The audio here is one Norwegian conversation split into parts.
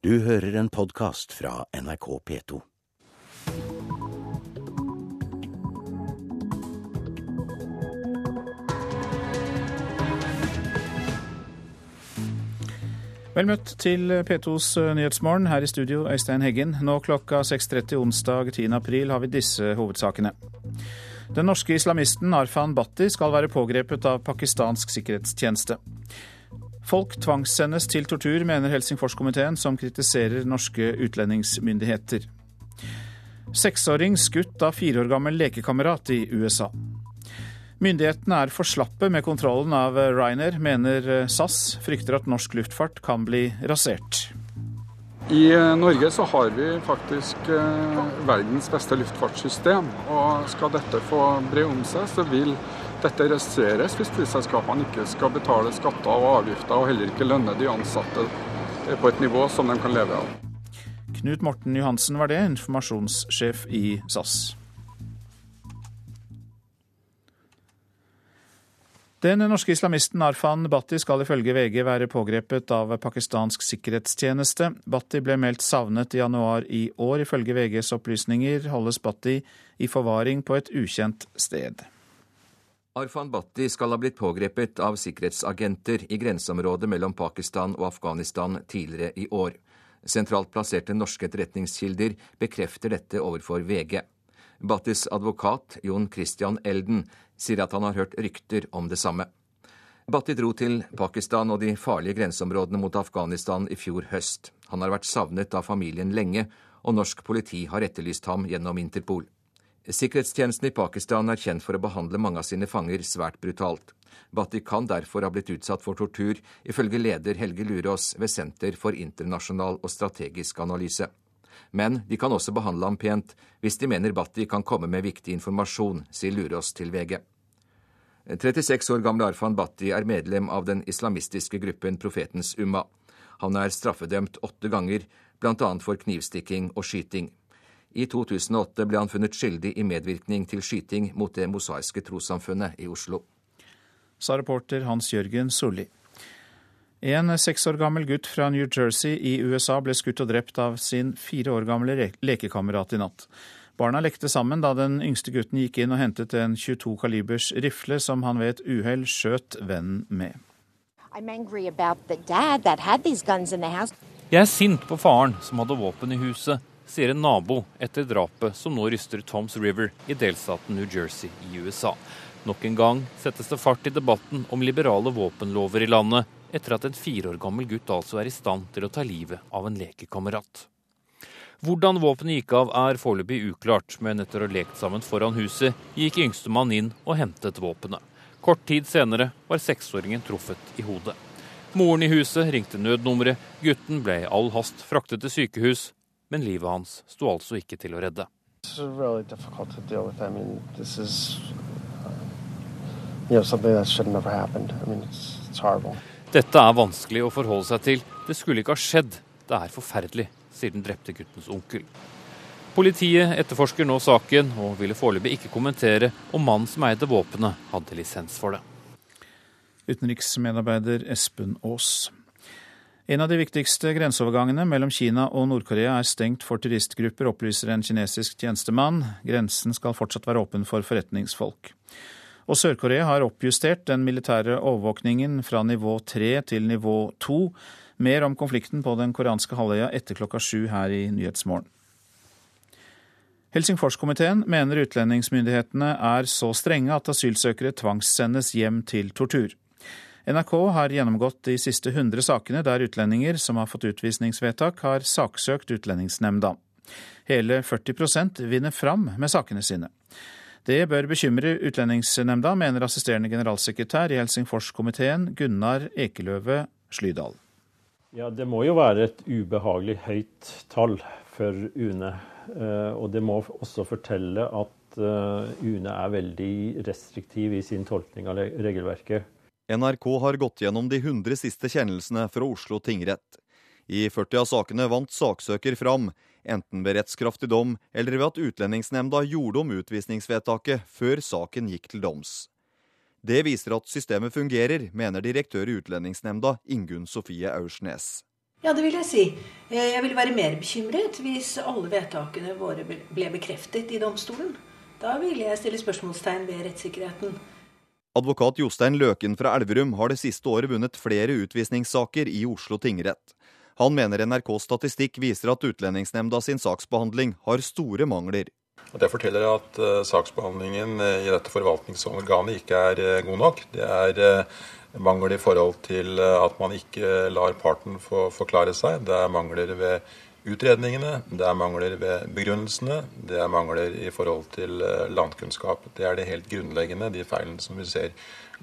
Du hører en podkast fra NRK P2. Vel møtt til P2s Nyhetsmorgen. Her i studio, Øystein Heggen. Nå klokka 6.30 onsdag 10. april har vi disse hovedsakene. Den norske islamisten Arfan Bhatti skal være pågrepet av pakistansk sikkerhetstjeneste. Folk tvangssendes til tortur, mener Helsingforskomiteen, som kritiserer norske utlendingsmyndigheter. Seksåring skutt av fire år gammel lekekamerat i USA. Myndighetene er for slappe med kontrollen av Ryanair, mener SAS. Frykter at norsk luftfart kan bli rasert. I Norge så har vi faktisk verdens beste luftfartssystem. Og skal dette få bre om seg, så vil dette raseres hvis flyselskapene ikke skal betale skatter og avgifter, og heller ikke lønne de ansatte på et nivå som de kan leve av. Knut Morten Johansen var det, informasjonssjef i SAS. Den norske islamisten Arfan Bhatti skal ifølge VG være pågrepet av pakistansk sikkerhetstjeneste. Bhatti ble meldt savnet i januar i år. Ifølge VGs opplysninger holdes Bhatti i forvaring på et ukjent sted. Arfan Bhatti skal ha blitt pågrepet av sikkerhetsagenter i grenseområdet mellom Pakistan og Afghanistan tidligere i år. Sentralt plasserte norske etterretningskilder bekrefter dette overfor VG. Bhattis advokat, Jon Christian Elden, sier at han har hørt rykter om det samme. Bhatti dro til Pakistan og de farlige grenseområdene mot Afghanistan i fjor høst. Han har vært savnet av familien lenge, og norsk politi har etterlyst ham gjennom Interpol. Sikkerhetstjenesten i Pakistan er kjent for å behandle mange av sine fanger svært brutalt. Bhatti kan derfor ha blitt utsatt for tortur, ifølge leder Helge Lurås ved Senter for internasjonal og strategisk analyse. Men de kan også behandle ham pent hvis de mener Bhatti kan komme med viktig informasjon, sier Lurås til VG. 36 år gamle Arfan Bhatti er medlem av den islamistiske gruppen Profetens Umma. Han er straffedømt åtte ganger, bl.a. for knivstikking og skyting. I 2008 ble han funnet skyldig i medvirkning til skyting mot Det mosaiske trossamfunnet i Oslo. Sa reporter Hans Jørgen Solli. En seks år gammel gutt fra New Jersey i USA ble skutt og drept av sin fire år gamle lekekamerat i natt. Barna lekte sammen da den yngste gutten gikk inn og hentet en 22 kalibers rifle som han ved et uhell skjøt vennen med. Jeg er sint på faren som hadde våpen i huset, sier en nabo etter drapet som nå ryster Toms River i delstaten New Jersey i USA. Nok en gang settes det fart i debatten om liberale våpenlover i landet, etter at en fire år gammel gutt altså er i stand til å ta livet av en lekekamerat. Hvordan våpenet gikk av er foreløpig uklart, men etter å ha lekt sammen foran huset, gikk yngstemann inn og hentet våpenet. Kort tid senere var seksåringen truffet i hodet. Moren i huset ringte nødnummeret, gutten ble i all hast fraktet til sykehus, men livet hans sto altså ikke til å redde. Really I mean, is, you know, I mean, it's, it's dette er vanskelig å forholde seg til. Det skulle ikke ha skjedd. Det er forferdelig, sier den drepte guttens onkel. Politiet etterforsker nå saken, og ville foreløpig ikke kommentere om mannen som eide våpenet, hadde lisens for det. Utenriksmedarbeider Espen Aas. En av de viktigste grenseovergangene mellom Kina og Nord-Korea er stengt for turistgrupper, opplyser en kinesisk tjenestemann. Grensen skal fortsatt være åpen for forretningsfolk. Og Sør-Korea har oppjustert den militære overvåkningen fra nivå 3 til nivå 2. Mer om konflikten på den koreanske halvøya etter klokka sju her i Nyhetsmorgen. Helsingforskomiteen mener utlendingsmyndighetene er så strenge at asylsøkere tvangssendes hjem til tortur. NRK har gjennomgått de siste 100 sakene der utlendinger som har fått utvisningsvedtak, har saksøkt Utlendingsnemnda. Hele 40% vinner fram med sakene sine. Det bør bekymre Utlendingsnemnda, mener assisterende generalsekretær i Helsingforskomiteen Gunnar Ekeløve Slydal. Ja, Det må jo være et ubehagelig høyt tall for UNE. Eh, og det må også fortelle at eh, UNE er veldig restriktiv i sin tolkning av regelverket. NRK har gått gjennom de 100 siste kjennelsene fra Oslo tingrett. I 40 av sakene vant saksøker fram, enten ved rettskraftig dom eller ved at Utlendingsnemnda gjorde om utvisningsvedtaket før saken gikk til doms. Det viser at systemet fungerer, mener direktør i Utlendingsnemnda Ingunn Sofie Aursnes. Ja, det vil jeg si. Eh, jeg ville være mer bekymret hvis alle vedtakene våre ble bekreftet i domstolen. Da ville jeg stille spørsmålstegn ved rettssikkerheten. Advokat Jostein Løken fra Elverum har det siste året vunnet flere utvisningssaker i Oslo tingrett. Han mener NRKs statistikk viser at Utlendingsnemnda sin saksbehandling har store mangler. Det forteller at uh, saksbehandlingen uh, i dette forvaltningsorganet ikke er uh, god nok. Det er mangler i forhold til at man ikke lar parten få forklare seg. Det er mangler ved utredningene, det er mangler ved begrunnelsene, det er mangler i forhold til landkunnskap. Det er det helt grunnleggende, de feilene som vi ser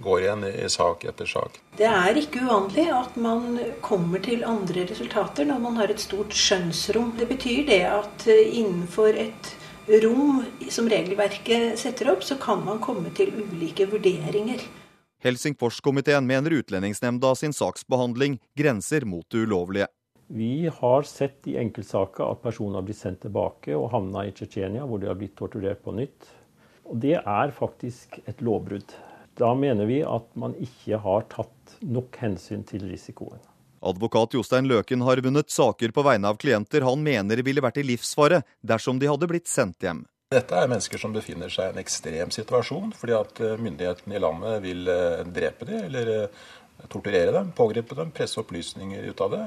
går igjen i sak etter sak. Det er ikke uvanlig at man kommer til andre resultater når man har et stort skjønnsrom. Det betyr det at innenfor et rom som regelverket setter opp, så kan man komme til ulike vurderinger. Helsingforskomiteen mener Utlendingsnemnda sin saksbehandling grenser mot det ulovlige. Vi har sett i enkeltsaker at personer har blitt sendt tilbake og havna i Tsjetsjenia, hvor de har blitt torturert på nytt. Og Det er faktisk et lovbrudd. Da mener vi at man ikke har tatt nok hensyn til risikoen. Advokat Jostein Løken har vunnet saker på vegne av klienter han mener ville vært i livsfare dersom de hadde blitt sendt hjem. Dette er mennesker som befinner seg i en ekstrem situasjon fordi at eh, myndighetene i landet vil eh, drepe dem eller eh, torturere dem, pågripe dem, presse opplysninger ut av det.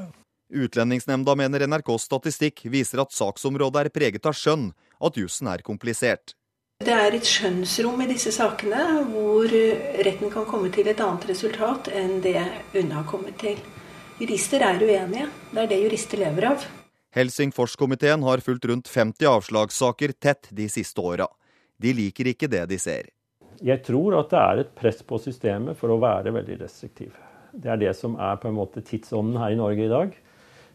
Utlendingsnemnda mener NRKs statistikk viser at saksområdet er preget av skjønn, at jussen er komplisert. Det er et skjønnsrom i disse sakene hvor retten kan komme til et annet resultat enn det UNE har kommet til. Jurister er uenige. Det er det jurister lever av. Helsingforskomiteen har fulgt rundt 50 avslagssaker tett de siste åra. De liker ikke det de ser. Jeg tror at det er et press på systemet for å være veldig restriktiv. Det er det som er på en måte tidsånden her i Norge i dag.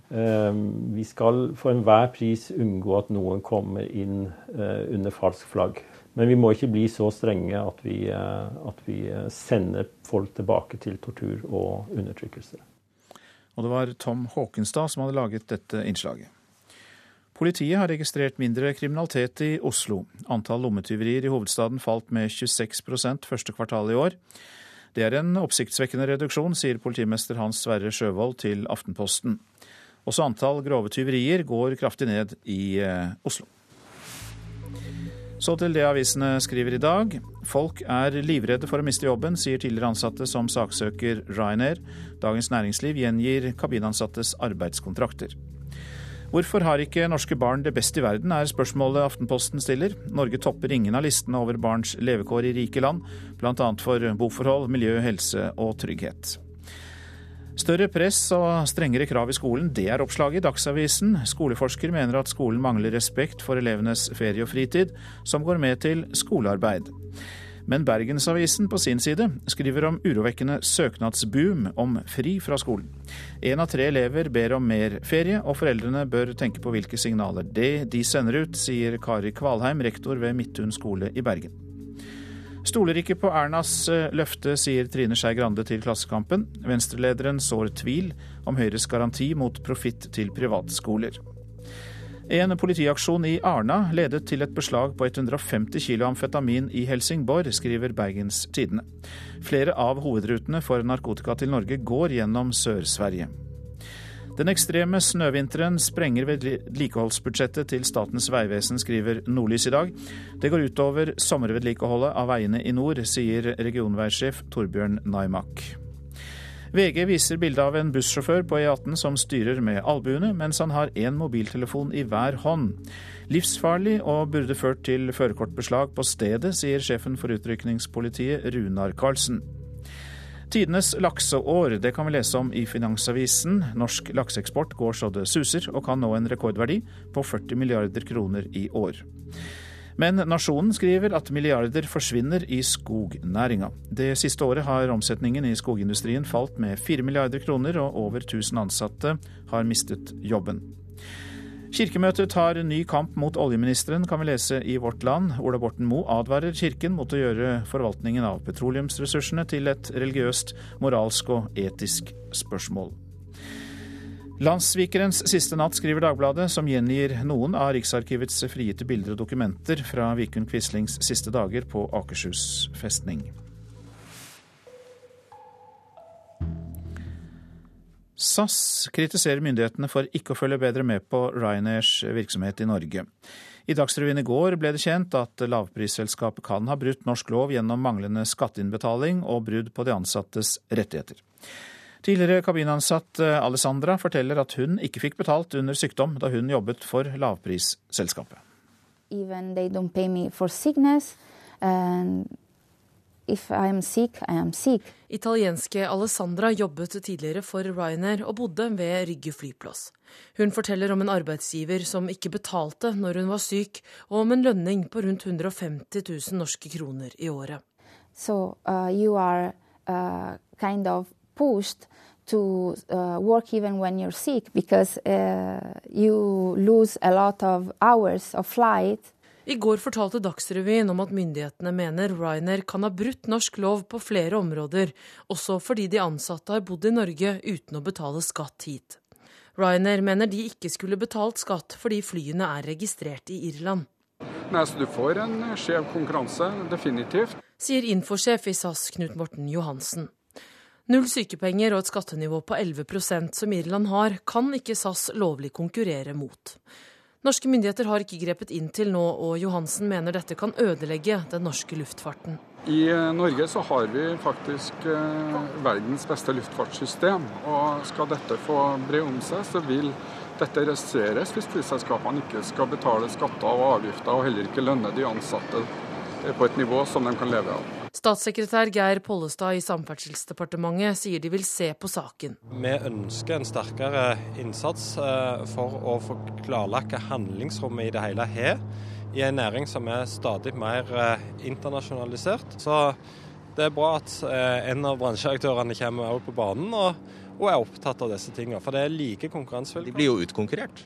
Ehm, vi skal for enhver pris unngå at noen kommer inn eh, under falsk flagg. Men vi må ikke bli så strenge at vi, eh, at vi eh, sender folk tilbake til tortur og undertrykkelse. Og det var Tom Håkenstad som hadde laget dette innslaget. Politiet har registrert mindre kriminalitet i Oslo. Antall lommetyverier i hovedstaden falt med 26% første kvartal i år. Det er en oppsiktsvekkende reduksjon, sier politimester Hans Sverre Sjøvold til Aftenposten. Også antall grove tyverier går kraftig ned i eh, Oslo. Så til det avisene skriver i dag. Folk er livredde for å miste jobben, sier tidligere ansatte som saksøker Ryanair. Dagens Næringsliv gjengir kabinansattes arbeidskontrakter. Hvorfor har ikke norske barn det best i verden, er spørsmålet Aftenposten stiller. Norge topper ingen av listene over barns levekår i rike land, bl.a. for boforhold, miljø, helse og trygghet. Større press og strengere krav i skolen, det er oppslaget i Dagsavisen. Skoleforsker mener at skolen mangler respekt for elevenes ferie og fritid, som går med til skolearbeid. Men Bergensavisen på sin side skriver om urovekkende søknadsboom om fri fra skolen. Én av tre elever ber om mer ferie, og foreldrene bør tenke på hvilke signaler det de sender ut, sier Kari Kvalheim, rektor ved Midthun skole i Bergen. Stoler ikke på Ernas eh, løfte, sier Trine Skei Grande til Klassekampen. Venstrelederen sår tvil om Høyres garanti mot profitt til privatskoler. En politiaksjon i Arna ledet til et beslag på 150 kg amfetamin i Helsingborg, skriver Bergens Tidende. Flere av hovedrutene for narkotika til Norge går gjennom Sør-Sverige. Den ekstreme snøvinteren sprenger vedlikeholdsbudsjettet til Statens vegvesen, skriver Nordlys i dag. Det går utover sommervedlikeholdet av veiene i nord, sier regionveisjef Torbjørn Naimak. VG viser bilde av en bussjåfør på E18 som styrer med albuene, mens han har én mobiltelefon i hver hånd. Livsfarlig og burde ført til førerkortbeslag på stedet, sier sjefen for utrykningspolitiet Runar Karlsen. Tidenes lakseår, det kan vi lese om i Finansavisen. Norsk lakseeksport går så det suser, og kan nå en rekordverdi på 40 milliarder kroner i år. Men Nasjonen skriver at milliarder forsvinner i skognæringa. Det siste året har omsetningen i skogindustrien falt med 4 milliarder kroner, og over 1000 ansatte har mistet jobben. Kirkemøtet tar ny kamp mot oljeministeren, kan vi lese i Vårt Land. Ola Borten Moe advarer Kirken mot å gjøre forvaltningen av petroleumsressursene til et religiøst, moralsk og etisk spørsmål. Landssvikerens siste natt, skriver Dagbladet, som gjengir noen av Riksarkivets frigitte bilder og dokumenter fra Vikund Quislings siste dager på Akershus festning. SAS kritiserer myndighetene for ikke å følge bedre med på Ryanairs virksomhet i Norge. I Dagsrevyen i går ble det kjent at lavprisselskapet kan ha brutt norsk lov gjennom manglende skatteinnbetaling og brudd på de ansattes rettigheter. Tidligere kabinansatt Alessandra forteller at hun ikke fikk betalt under sykdom da hun jobbet for lavprisselskapet. Even they don't pay me for sickness, and If I am sick, I am sick. Italienske Alessandra jobbet tidligere for Ryanair og bodde ved Rygge flyplass. Hun forteller om en arbeidsgiver som ikke betalte når hun var syk, og om en lønning på rundt 150 000 norske kroner i året. So, uh, you are uh, kind of pushed to uh, work even when you're sick because uh, you lose a lot of hours of flight i går fortalte Dagsrevyen om at myndighetene mener Ryanair kan ha brutt norsk lov på flere områder, også fordi de ansatte har bodd i Norge uten å betale skatt hit. Ryanair mener de ikke skulle betalt skatt fordi flyene er registrert i Irland. Nei, så Du får en skjev konkurranse, definitivt. Sier infosjef i SAS Knut Morten Johansen. Null sykepenger og et skattenivå på 11% som Irland har, kan ikke SAS lovlig konkurrere mot. Norske myndigheter har ikke grepet inn til nå, og Johansen mener dette kan ødelegge den norske luftfarten. I eh, Norge så har vi faktisk eh, verdens beste luftfartssystem. Og skal dette få bre om seg, så vil dette resterres hvis flyselskapene ikke skal betale skatter og avgifter, og heller ikke lønne de ansatte på et nivå som de kan leve av. Statssekretær Geir Pollestad i Samferdselsdepartementet sier de vil se på saken. Vi ønsker en sterkere innsats eh, for å få klarlagt hva handlingsrommet i det hele har, i en næring som er stadig mer eh, internasjonalisert. Så det er bra at eh, en av bransjeaktørene kommer på banen og, og er opptatt av disse tingene. For det er like konkurransevilkår. De blir jo utkonkurrert?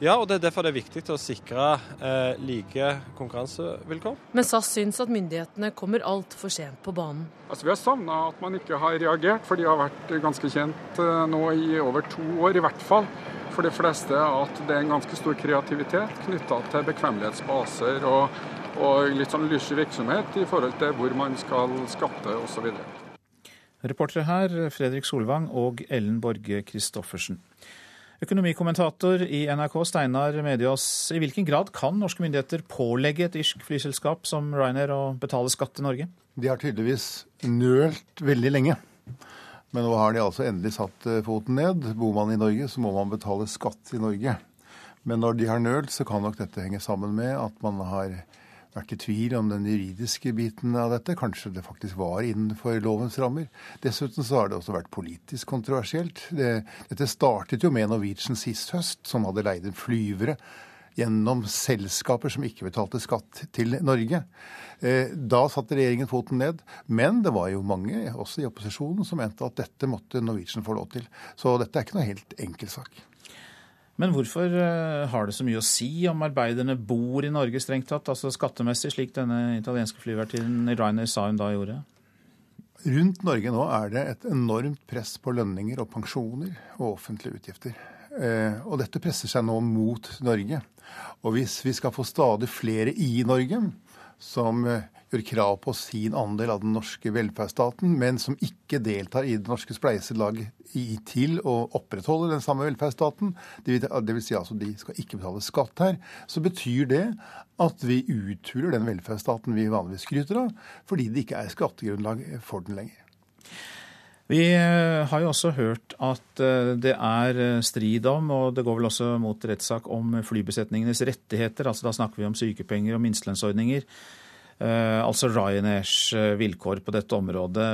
Ja, og det er derfor det er viktig å sikre eh, like konkurransevilkår. Men SAS syns at myndighetene kommer altfor sent på banen. Altså, vi har savna at man ikke har reagert, for de har vært ganske kjent eh, nå i over to år i hvert fall. For de fleste at det er en ganske stor kreativitet knytta til bekvemmelighetsbaser og, og litt sånn lyssky virksomhet i forhold til hvor man skal skatte osv. Reportere her Fredrik Solvang og Ellen Borge Christoffersen. Økonomikommentator i NRK Steinar Mediås, i hvilken grad kan norske myndigheter pålegge et irsk flyselskap som Ryanair å betale skatt til Norge? De har tydeligvis nølt veldig lenge. Men nå har de altså endelig satt eh, foten ned. Bor man i Norge, så må man betale skatt i Norge. Men når de har nølt, så kan nok dette henge sammen med at man har vært i tvil om den juridiske biten av dette. Kanskje det faktisk var innenfor lovens rammer. Dessuten så har det også vært politisk kontroversielt. Det, dette startet jo med Norwegian sist høst, som hadde leid inn flyvere gjennom selskaper som ikke betalte skatt til Norge. Eh, da satte regjeringen foten ned. Men det var jo mange, også i opposisjonen, som mente at dette måtte Norwegian få lov til. Så dette er ikke noe helt enkel sak. Men hvorfor eh, har det så mye å si om arbeiderne bor i Norge strengt tatt, altså skattemessig, slik denne italienske flyvertinnen Ryanair sa hun da gjorde? Rundt Norge nå er det et enormt press på lønninger og pensjoner og offentlige utgifter. Eh, og dette presser seg nå mot Norge. Og hvis vi skal få stadig flere i Norge som eh, gjør krav på sin andel av den norske velferdsstaten, men som ikke deltar i det norske spleiselaget til å opprettholde den samme velferdsstaten, dvs. Si altså de skal ikke betale skatt her, så betyr det at vi uthuler den velferdsstaten vi vanligvis skryter av, fordi det ikke er skattegrunnlag for den lenger. Vi eh, har jo også hørt at eh, det er eh, strid om, og det går vel også mot rettssak om flybesetningenes rettigheter. altså Da snakker vi om sykepenger og minstelønnsordninger. Eh, altså Ryanairs eh, vilkår på dette området.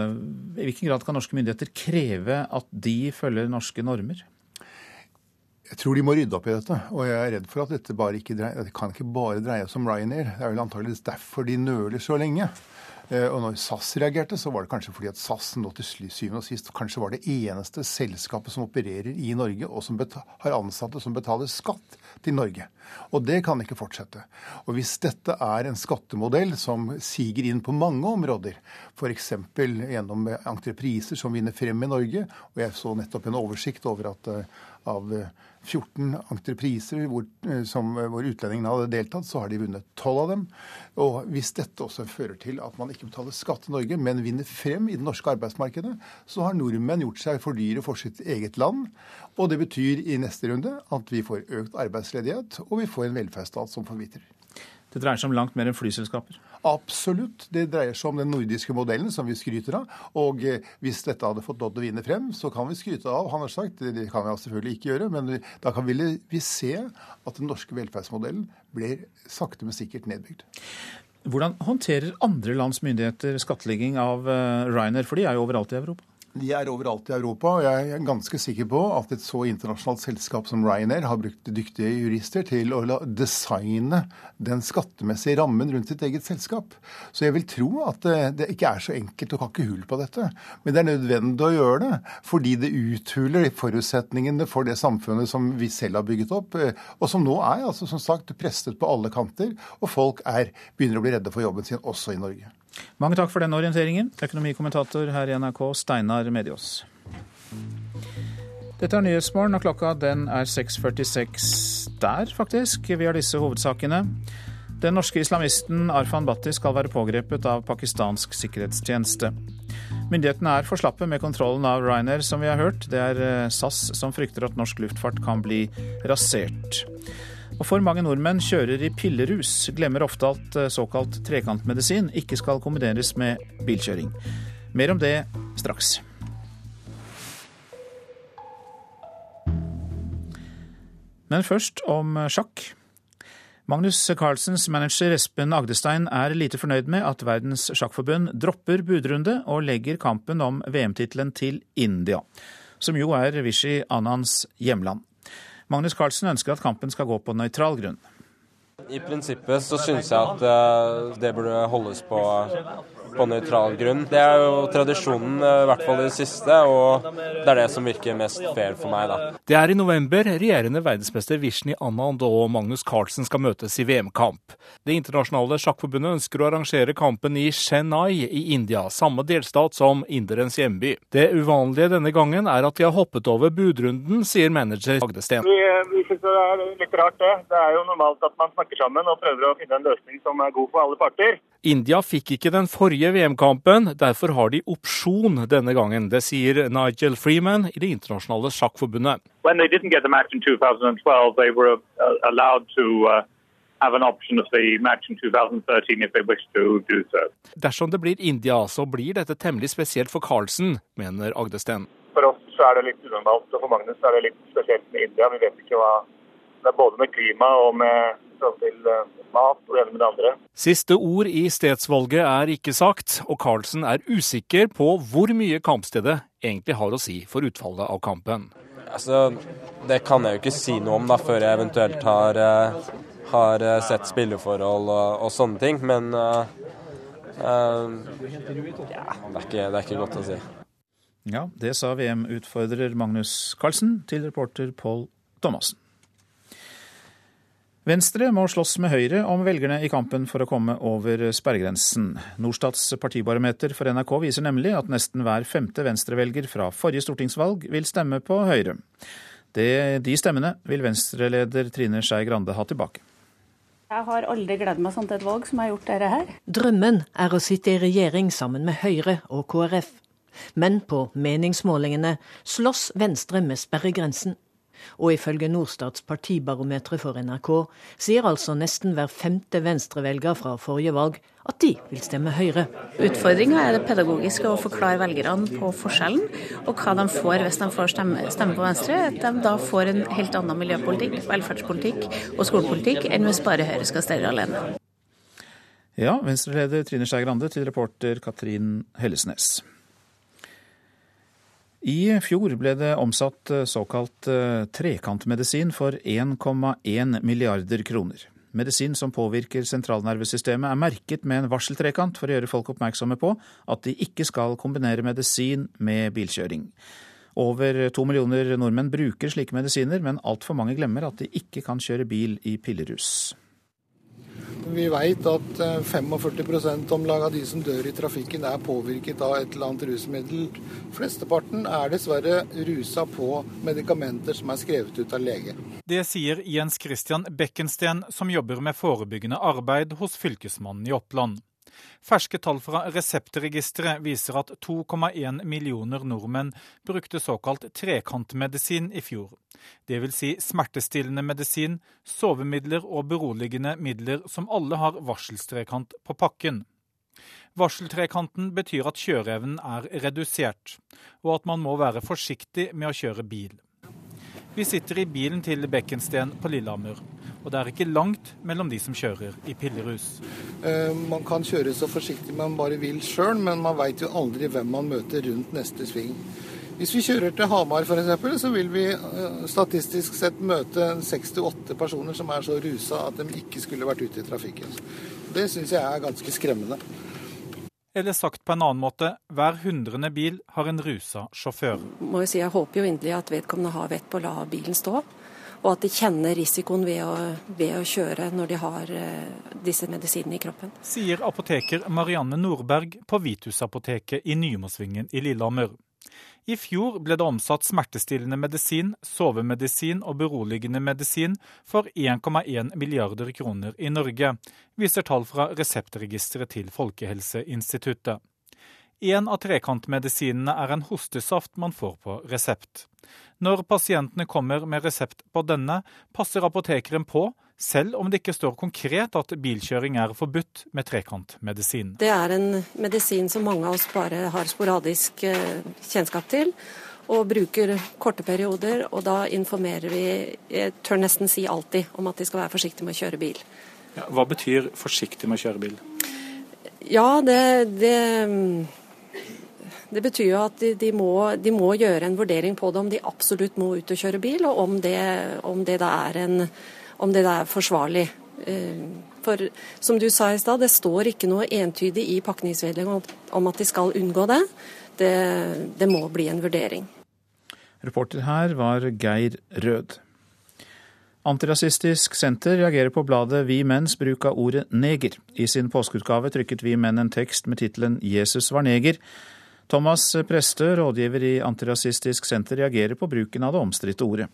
I hvilken grad kan norske myndigheter kreve at de følger norske normer? Jeg tror de må rydde opp i dette. Og jeg er redd for at dette bare ikke dreier, det kan ikke bare dreie seg om Ryanair. Det er vel antakeligvis derfor de nøler så lenge. Eh, og når SAS reagerte, så var det kanskje fordi at SAS nå til syvende og sist kanskje var det eneste selskapet som opererer i Norge, og som har ansatte som betaler skatt til Norge. Og det kan ikke fortsette. Og hvis dette er en skattemodell som siger inn på mange områder, f.eks. gjennom entrepriser som vinner frem i Norge, og jeg så nettopp en oversikt over at, av 14 entrepriser hvor, som, hvor utlendingene hadde deltatt, så har de vunnet 12 av dem. Og hvis dette også fører til at man ikke betaler skatt i Norge, men vinner frem i det norske arbeidsmarkedet, så har nordmenn gjort seg for dyre for sitt eget land. Og det betyr i neste runde at vi får økt arbeidsledighet, og vi får en velferdsstat som forvitrer. Det dreier seg om langt mer enn flyselskaper? Absolutt. Det dreier seg om den nordiske modellen som vi skryter av. Og eh, hvis dette hadde fått lov til å vinne frem, så kan vi skryte av, han har sagt. Det kan vi selvfølgelig ikke gjøre, men da kan vi se at den norske velferdsmodellen blir sakte, men sikkert nedbygd. Hvordan håndterer andre lands myndigheter skattlegging av eh, Ryanair, for de er jo overalt i Europa? De er overalt i Europa, og jeg er ganske sikker på at et så internasjonalt selskap som Ryanair har brukt dyktige jurister til å designe den skattemessige rammen rundt sitt eget selskap. Så jeg vil tro at det ikke er så enkelt å kakke hull på dette. Men det er nødvendig å gjøre det, fordi det uthuler forutsetningene for det samfunnet som vi selv har bygget opp, og som nå er altså som sagt presset på alle kanter, og folk er, begynner å bli redde for jobben sin også i Norge. Mange takk for den orienteringen, økonomikommentator her i NRK, Steinar Mediås. Dette er Nyhetsmorgen, og klokka den er 6.46 der, faktisk. Vi har disse hovedsakene. Den norske islamisten Arfan Bhatti skal være pågrepet av pakistansk sikkerhetstjeneste. Myndighetene er for slappe med kontrollen av Ryanair, som vi har hørt. Det er eh, SAS som frykter at norsk luftfart kan bli rasert. Og for mange nordmenn kjører i pillerus, glemmer ofte at eh, såkalt trekantmedisin ikke skal kombineres med bilkjøring. Mer om det straks. Men først om sjakk. Magnus Carlsens manager Espen Agdestein er lite fornøyd med at Verdens sjakkforbund dropper budrunde og legger kampen om VM-tittelen til India, som jo er Vishy Anans hjemland. Magnus Carlsen ønsker at kampen skal gå på nøytral grunn. I prinsippet så syns jeg at eh, det burde holdes på på nøytral grunn. Det er jo tradisjonen, eh, i hvert fall i det siste, og det er det som virker mest fair for meg, da. Det er i november regjerende verdensmester Vishni Anand og Magnus Carlsen skal møtes i VM-kamp. Det internasjonale sjakkforbundet ønsker å arrangere kampen i Chennai i India, samme delstat som inderens hjemby. Det uvanlige denne gangen er at de har hoppet over budrunden, sier manager Agdesten. Vi, vi syns det er litt rart, det. Det er jo normalt at man snakker sammen og prøver å finne en løsning som er god for alle parter. India fikk ikke den forrige VM-kampen, derfor har de opsjon denne gangen. Det sier Nigel Freeman i Det internasjonale sjakkforbundet. When they didn't get the match in 2012, they were uh, allowed to uh, have an option of the match in 2013 if they wish to do so. Dersom det blir India, så blir dette temmelig spesielt for Carlsen, mener Agdesten. For oss så er det litt unormalt, og for Magnus er det litt spesielt med India. Vi vet ikke hva Det er både med klima og med forhold til uh, mat og det ene med det andre. Siste ord i stedsvalget er ikke sagt, og Carlsen er usikker på hvor mye kampstedet egentlig har å si for utfallet av kampen. Altså, Det kan jeg jo ikke si noe om da, før jeg eventuelt har, uh, har uh, sett spilleforhold og, og, sånne ting. Men uh, ja, det er, ikke, det er ikke godt å si. Ja, det sa VM-utfordrer Magnus Carlsen til reporter Pål Thomassen. Venstre må slåss med Høyre om velgerne i kampen for å komme over sperregrensen. Norstats partibarometer for NRK viser nemlig at nesten hver femte venstrevelger fra forrige stortingsvalg vil stemme på Høyre. Det, de stemmene vil venstreleder Trine Skei Grande ha tilbake. Jeg har aldri gledet meg sånn til et valg som jeg har gjort dette her. Drømmen er å sitte i regjering sammen med Høyre og KrF. Men på meningsmålingene slåss Venstre med sperregrensen. Og ifølge Norstats partibarometre for NRK sier altså nesten hver femte venstrevelger fra forrige valg at de vil stemme Høyre. Utfordringa er det pedagogiske å forklare velgerne på forskjellen, og hva de får hvis de får stemme, stemme på Venstre. At de da får en helt annen miljøpolitikk, velferdspolitikk og skolepolitikk enn hvis bare Høyre skal stelle alene. Ja, Venstre-leder Trine Skei Grande til reporter Katrin Hellesnes. I fjor ble det omsatt eh, såkalt eh, trekantmedisin for 1,1 milliarder kroner. Medisin som påvirker sentralnervesystemet er merket med en varseltrekant for å gjøre folk oppmerksomme på at de ikke skal kombinere medisin med bilkjøring. Over to millioner nordmenn bruker slike medisiner, men altfor mange glemmer at de ikke kan kjøre bil i pillerus. Vi vet at 45 om lag av de som dør i trafikken er påvirket av et eller annet rusmiddel. Flesteparten er dessverre rusa på medikamenter som er skrevet ut av lege. Det sier Jens Christian Bekkensten, som jobber med forebyggende arbeid hos Fylkesmannen i Oppland. Ferske tall fra Reseptregisteret viser at 2,1 millioner nordmenn brukte såkalt trekantmedisin i fjor. Dvs. Si smertestillende medisin, sovemidler og beroligende midler som alle har varselstrekant på pakken. Varseltrekanten betyr at kjøreevnen er redusert, og at man må være forsiktig med å kjøre bil. Vi sitter i bilen til Bekkensten på Lillehammer. Og det er ikke langt mellom de som kjører i pillerus. Eh, man kan kjøre så forsiktig man bare vil sjøl, men man veit jo aldri hvem man møter rundt neste sving. Hvis vi kjører til Hamar f.eks., så vil vi eh, statistisk sett møte 68 personer som er så rusa at de ikke skulle vært ute i trafikken. Det syns jeg er ganske skremmende. Eller sagt på en annen måte, hver hundrende bil har en rusa sjåfør. Må jeg, si, jeg håper jo inderlig at vedkommende har vett på å la bilen stå og at de kjenner risikoen ved å, ved å kjøre når de har uh, disse medisinene i kroppen. Sier apoteker Marianne Nordberg på Vitusapoteket i Nymosvingen i Lillehammer. I fjor ble det omsatt smertestillende medisin, sovemedisin og beroligende medisin for 1,1 milliarder kroner i Norge, viser tall fra Reseptregisteret til Folkehelseinstituttet. En av trekantmedisinene er en hostesaft man får på resept. Når pasientene kommer med resept på denne, passer apotekeren på, selv om det ikke står konkret at bilkjøring er forbudt med trekantmedisin. Det er en medisin som mange av oss bare har sporadisk eh, kjennskap til, og bruker korte perioder. Og da informerer vi, jeg tør nesten si alltid, om at de skal være forsiktige med å kjøre bil. Ja, hva betyr forsiktig med å kjøre bil? Ja, det, det det betyr jo at de, de, må, de, må, gjøre en vurdering på det, om de absolutt må ut og kjøre bil, og om det, om det, da, er en, om det da er forsvarlig. Eh, for som du sa i stad, det står ikke noe entydig i pakningsvedlegget om at de skal unngå det. det. Det må bli en vurdering. Reporter her var Geir Rød. Antirasistisk Senter reagerer på bladet Vi Menns bruk av ordet neger. I sin påskeutgave trykket Vi Menn en tekst med tittelen 'Jesus var neger', Thomas Prestø, rådgiver i Antirasistisk Senter, reagerer på bruken av det omstridte ordet.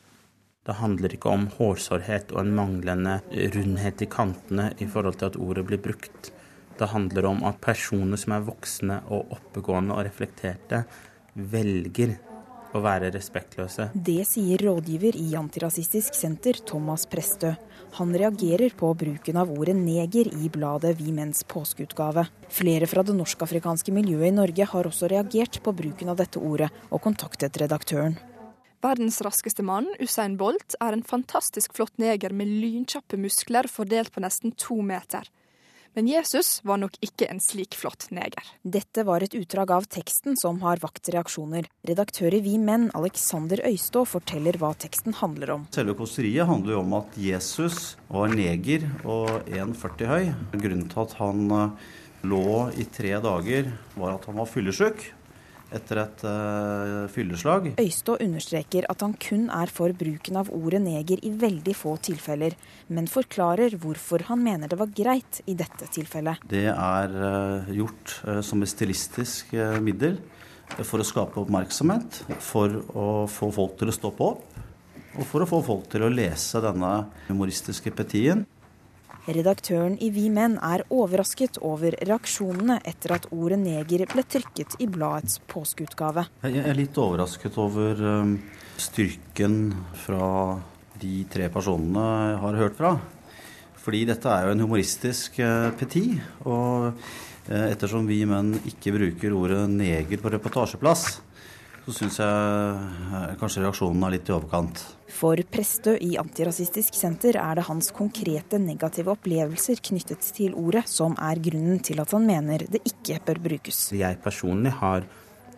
Det handler ikke om hårsårhet og en manglende rundhet i kantene i forhold til at ordet blir brukt. Det handler om at personer som er voksne og oppegående og reflekterte, velger å være respektløse. Det sier rådgiver i Antirasistisk Senter, Thomas Prestø. Han reagerer på bruken av ordet neger i bladet Vi Menns påskeutgave. Flere fra det norsk-afrikanske miljøet i Norge har også reagert på bruken av dette ordet, og kontaktet redaktøren. Verdens raskeste mann, Usain Bolt, er en fantastisk flott neger med lynkjappe muskler fordelt på nesten to meter. Men Jesus var nok ikke en slik flott neger. Dette var et utdrag av teksten som har vakt reaksjoner. Redaktør i Vi Menn, Alexander Øystå, forteller hva teksten handler om. Selve kåseriet handler jo om at Jesus var neger og 1,40 høy. Grunnen til at han eh, lå i tre dager, var at han var fyllesyk etter et uh, fylleslag. Øystå understreker at han kun er for bruken av ordet neger i veldig få tilfeller, men forklarer hvorfor han mener det var greit i dette tilfellet. Det er uh, gjort uh, som et stilistisk middel for å skape oppmerksomhet, for å få folk til å stoppe opp, og for å få folk til å lese denne humoristiske petien. Redaktøren i Vi Menn er overrasket over reaksjonene etter at ordet neger ble trykket i bladets påskeutgave. Jeg er litt overrasket over um, styrken fra de tre personene jeg har hørt fra. Fordi dette er jo en humoristisk petit. peti. Og uh, ettersom vi menn ikke bruker ordet neger på reportasjeplass, så syns jeg uh, kanskje reaksjonen er litt i overkant. For Prestø i Antirasistisk Senter er det hans konkrete negative opplevelser knyttet til ordet som er grunnen til at han mener det ikke bør brukes. Jeg personlig har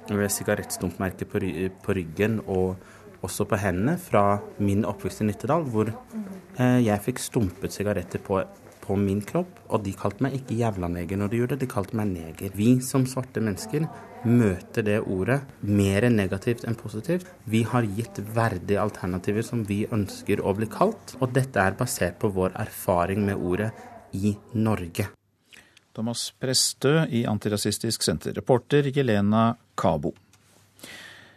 sigarettstumpmerker på ryggen og også på hendene fra min oppvekst i Nittedal, hvor eh, jeg fikk stumpet sigaretter på på min kropp, og de kalte meg ikke jævla neger når de gjorde det, de kalte meg neger. Vi som svarte mennesker møter det ordet mer negativt enn positivt. Vi har gitt verdige alternativer som vi ønsker å bli kalt, og dette er basert på vår erfaring med ordet i Norge. Thomas Prestø i Antirasistisk Senter. Reporter Jelena Kabo.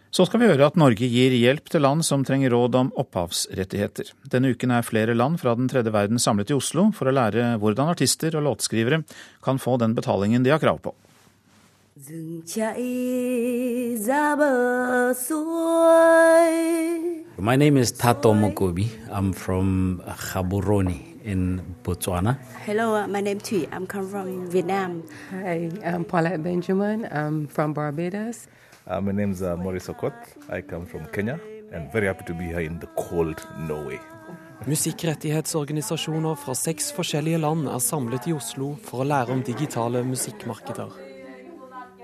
Så skal vi høre at Norge gir hjelp til land som trenger råd om opphavsrettigheter. Denne uken er flere land fra den tredje verden samlet i Oslo for å lære hvordan artister og låtskrivere kan få den betalingen de har krav på. My name is Tato Mokobi. I'm from Khaburoni in Botswana. Hello, uh, my name is Thuy. I'm come from Vietnam. Hi, I'm Paulette Benjamin. I'm from Barbados. Uh, my name is uh, Maurice Okot. I come from Kenya and very happy to be here in the cold Norway. Musikkrettighetsorganisasjoner fra seks forskjellige land er samlet i Oslo for å lære om digitale musikkmarkeder.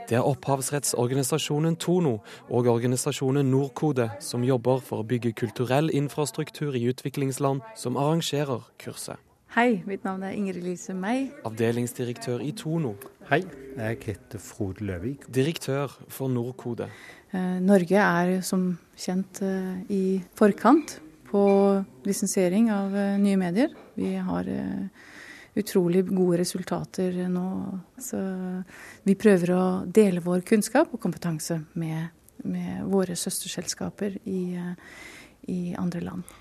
Det er opphavsrettsorganisasjonen Tono og organisasjonen Norkode som jobber for å bygge kulturell infrastruktur i utviklingsland, som arrangerer kurset. Hei, mitt navn er Ingrid Lise Mei. Avdelingsdirektør i Tono. Hei, jeg heter Frode Løvik. Direktør for Norkode. Eh, Norge er som kjent eh, i forkant på lisensiering av eh, nye medier. Vi har utrolig gode resultater nå. Så vi prøver å dele vår kunnskap og kompetanse med, med våre søsterselskaper i, i, andre land.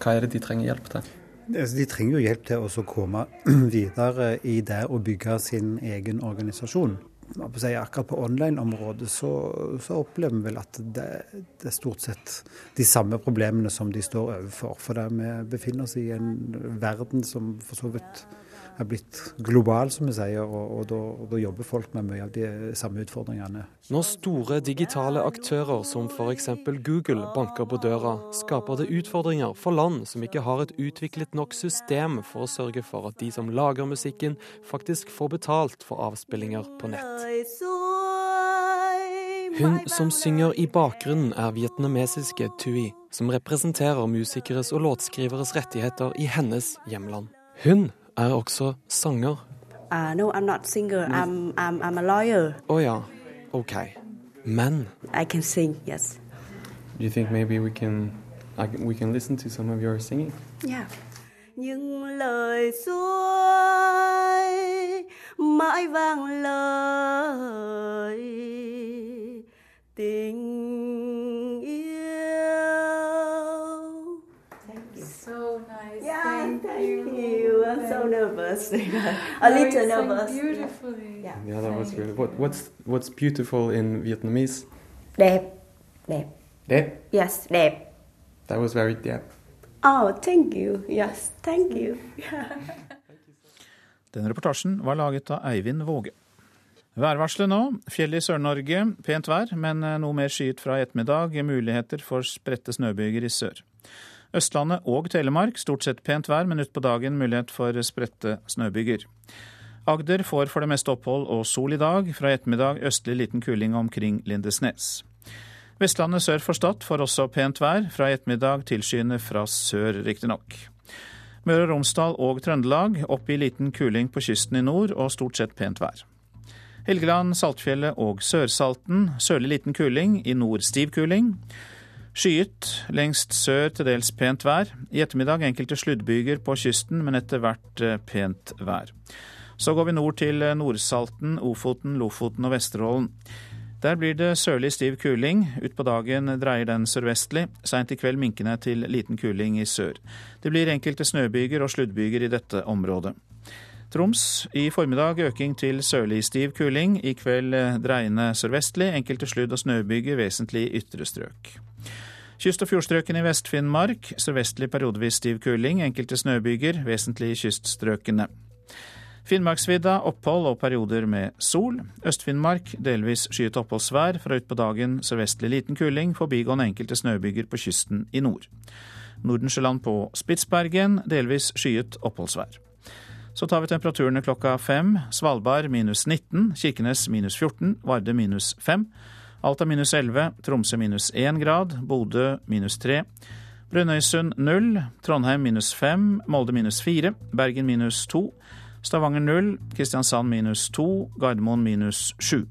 Hva er det de trenger hjelp til? Altså, de trenger jo hjelp til å komme videre i det å bygge sin egen organisasjon. Akkurat på online-området så, så, opplever vi vel at det, det, er stort sett de samme problemene som de står overfor. For vi befinner oss i en verden som for så vidt er blitt global, som vi sier, og, og, da, og, da, jobber folk med mye av de samme utfordringene. Når store digitale aktører som f.eks. Google banker på døra, skaper det utfordringer for land som ikke har et utviklet nok system for å sørge for at de som lager musikken, faktisk får betalt for avspillinger på nett. Hun som synger i bakgrunnen, er vietnamesiske Tui, som representerer musikeres og låtskriveres rettigheter i hennes hjemland. Hun er også sanger. Uh, no, I'm not singer. I'm, I'm, I'm a lawyer. Å oh, ja. OK. Men I can sing, yes. Do you think maybe we can, I, we can listen to some of your singing? Yeah. Những lời xuôi mãi vang lời tình yêu. So nice. Yeah, thank, thank you. you. I'm so nervous. a no, little nervous. beautifully. Yeah. Yeah, that was really. What, what's what's beautiful in Vietnamese? Đẹp. Đẹp. Đẹp. Yes, đẹp. That was very đẹp. Oh, thank you. Yes, thank you. Den reportasjen var laget av Eivind Våge. Værvarselet nå. Fjell i Sør-Norge. Pent vær, men noe mer skyet fra i ettermiddag. Muligheter for spredte snøbyger i sør. Østlandet og Telemark stort sett pent vær, men utpå dagen mulighet for spredte snøbyger. Agder får for det meste opphold og sol i dag. Fra i ettermiddag østlig liten kuling omkring Lindesnes. Vestlandet sør for Stad får også pent vær. Fra i ettermiddag tilskyende fra sør, riktignok. Møre og Romsdal og Trøndelag opp i liten kuling på kysten i nord og stort sett pent vær. Helgeland, Saltfjellet og Sørsalten sørlig liten kuling, i nord stiv kuling. Skyet, lengst sør til dels pent vær. I ettermiddag enkelte sluddbyger på kysten, men etter hvert eh, pent vær. Så går vi nord til eh, Nordsalten, Ofoten, Lofoten og Vesterålen. Der blir det sørlig stiv kuling. Utpå dagen dreier den sørvestlig. Seint i kveld minkende til liten kuling i sør. Det blir enkelte snøbyger og sluddbyger i dette området. Troms i formiddag øking til sørlig stiv kuling. I kveld eh, dreiende sørvestlig. Enkelte sludd- og snøbyger vesentlig ytre strøk. Kyst- og fjordstrøkene i Vest-Finnmark sørvestlig periodevis stiv kuling, enkelte snøbyger, vesentlig i kyststrøkene. Finnmarksvidda opphold og perioder med sol. Øst-Finnmark delvis skyet oppholdsvær. Fra utpå dagen sørvestlig liten kuling, forbigående enkelte snøbyger på kysten i nord. Nordensjøland på Spitsbergen delvis skyet oppholdsvær. Så tar vi temperaturene klokka fem. Svalbard minus 19, Kirkenes minus 14, Varde minus 5. Alta minus 11, Tromsø minus 1 grad, Bodø minus 3. Brønnøysund 0, Trondheim minus 5, Molde minus 4, Bergen minus 2, Stavanger 0, Kristiansand minus 2, Gardermoen minus 7.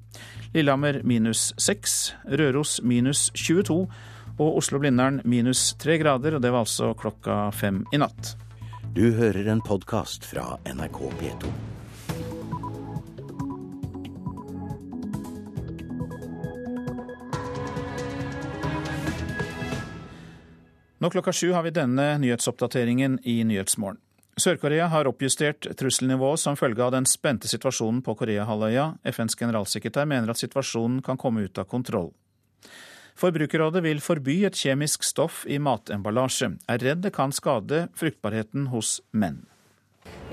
Lillehammer minus 6, Røros minus 22 og Oslo-Blindern minus 3 grader, og det var altså klokka fem i natt. Du hører en podkast fra NRK P2. Nå klokka sju har vi denne nyhetsoppdateringen i Nyhetsmorgen. Sør-Korea har oppjustert trusselnivået som følge av den spente situasjonen på Koreahalvøya. FNs generalsekretær mener at situasjonen kan komme ut av kontroll. Forbrukerrådet vil forby et kjemisk stoff i matemballasje. Er redd det kan skade fruktbarheten hos menn.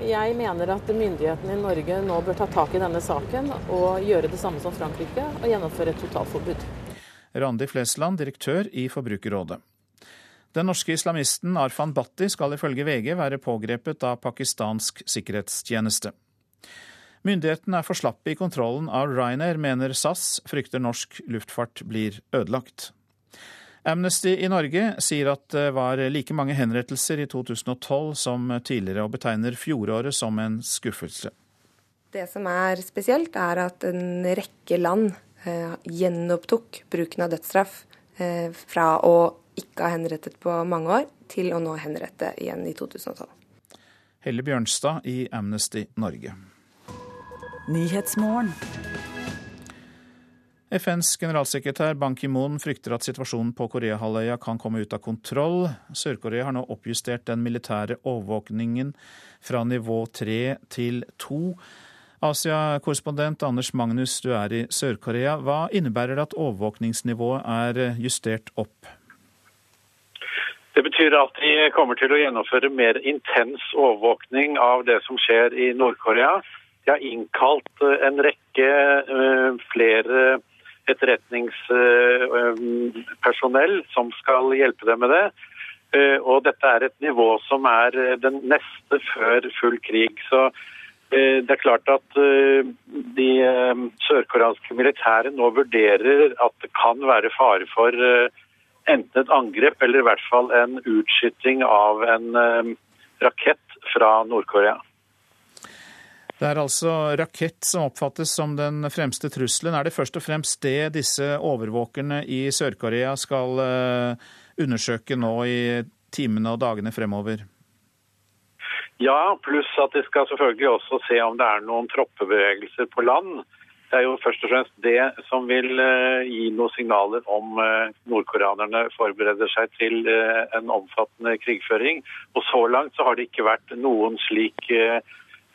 Jeg mener at myndighetene i Norge nå bør ta tak i denne saken og gjøre det samme som Frankrike og gjennomføre et totalforbud. Randi Flesland, direktør i Forbrukerrådet. Den norske islamisten Arfan Bhatti skal ifølge VG være pågrepet av pakistansk sikkerhetstjeneste. Myndighetene er for slappe i kontrollen av Ryanair, mener SAS, frykter norsk luftfart blir ødelagt. Amnesty i Norge sier at det var like mange henrettelser i 2012 som tidligere, og betegner fjoråret som en skuffelse. Det som er spesielt, er at en rekke land eh, gjenopptok bruken av dødsstraff eh, fra å ikke ha henrettet på mange år, til å nå henrette igjen i 2012. Helle Bjørnstad i Amnesty Norge. FNs generalsekretær Ban Ki-moon frykter at situasjonen på Koreahalvøya kan komme ut av kontroll. Sør-Korea har nå oppjustert den militære overvåkningen fra nivå tre til to. Asia-korrespondent Anders Magnus, du er i Sør-Korea. Hva innebærer det at overvåkningsnivået er justert opp? Det betyr at de kommer til å gjennomføre mer intens overvåkning av det som skjer i Nord-Korea. De har innkalt eh, en rekke uh, flere etterretningspersonell uh, som skal hjelpe dem med det. Og dette er et nivå som er den neste før full krig. Så det er klart at de sørkoreanske militære nå vurderer at det kan være fare for enten et angrep eller i hvert fall en utskyting av en eh, rakett fra Nord-Korea. Det er altså rakett som oppfattes som den fremste trusselen. Er det først og fremst det disse overvåkerne i Sør-Korea skal eh, undersøke nå i timene og dagene fremover? Ja, pluss at de skal selvfølgelig også se om det er noen troppebevegelser på land. Det er jo først og fremst det som vil eh, gi noen signaler om eh, nordkoreanerne forbereder seg til en omfattende krigføring. Og så langt så har det ikke vært noen slik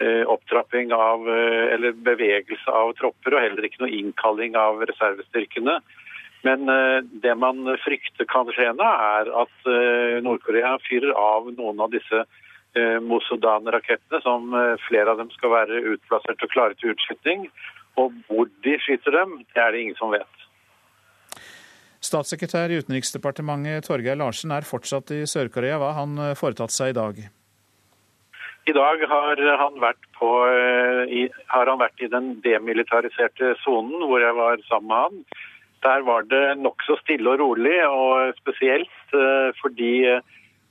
opptrapping av, eller bevegelse av tropper, og heller ikke noe innkalling av reservestyrkene. Men det man frykter kan skje nå, er at Nord-Korea fyrer av noen av disse Mosodan-rakettene, som flere av dem skal være utplassert og klare til utskyting. Og hvor de skyter dem, det er det ingen som vet. Statssekretær i Utenriksdepartementet Torgeir Larsen er fortsatt i Sør-Korea. Hva har han eh, foretatt seg i dag? I dag har han vært, på, eh, i, har han vært i den demilitariserte sonen hvor jeg var sammen med han. Der var det nokså stille og rolig, og spesielt eh, fordi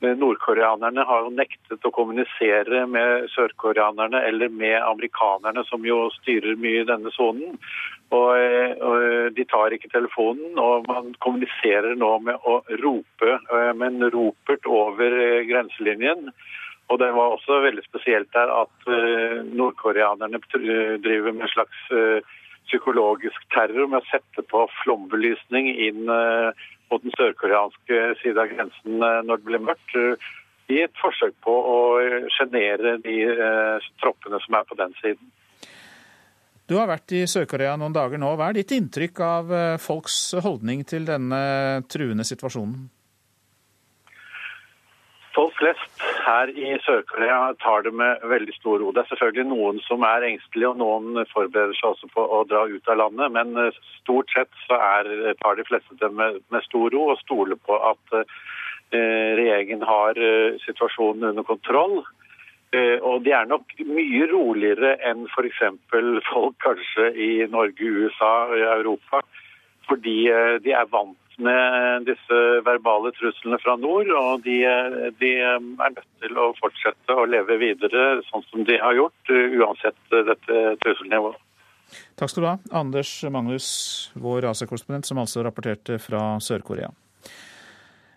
Nordkoreanerne har jo nektet å kommunisere med sørkoreanerne eller med amerikanerne, som jo styrer mye i denne sonen. Og, og, De tar ikke telefonen, og man kommuniserer nå med å rope men ropert over grenselinjen. Og Det var også veldig spesielt der at uh, nordkoreanerne driver med en slags uh, psykologisk terror med å sette på flombelysning inn på den sørkoreanske siden av grensen eh, når det blir mørkt, eh, i et forsøk på å sjenere de eh, troppene som er på den siden. Du har vært i Sør-Korea noen dager nå. Hva er ditt inntrykk av folks holdning til denne truende situasjonen? Folk flest her i Sør-Korea tar det med veldig stor ro. Det er selvfølgelig noen som er engstelige, og noen forbereder seg også på å dra ut av landet. Men eh, stort sett så er, tar de fleste det med, med, stor ro og stoler på at eh, regjeringen har eh, situasjonen under kontroll. Eh, og de er nok mye roligere enn f.eks. folk kanskje i Norge, USA og Europa. Fordi de er vant med disse verbale truslene fra nord, og de, de, er nødt til å fortsette å leve videre sånn som de har gjort, uansett dette trusselnivået. Takk skal du ha, Anders Magnus, vår AC-korrespondent, som altså rapporterte fra Sør-Korea.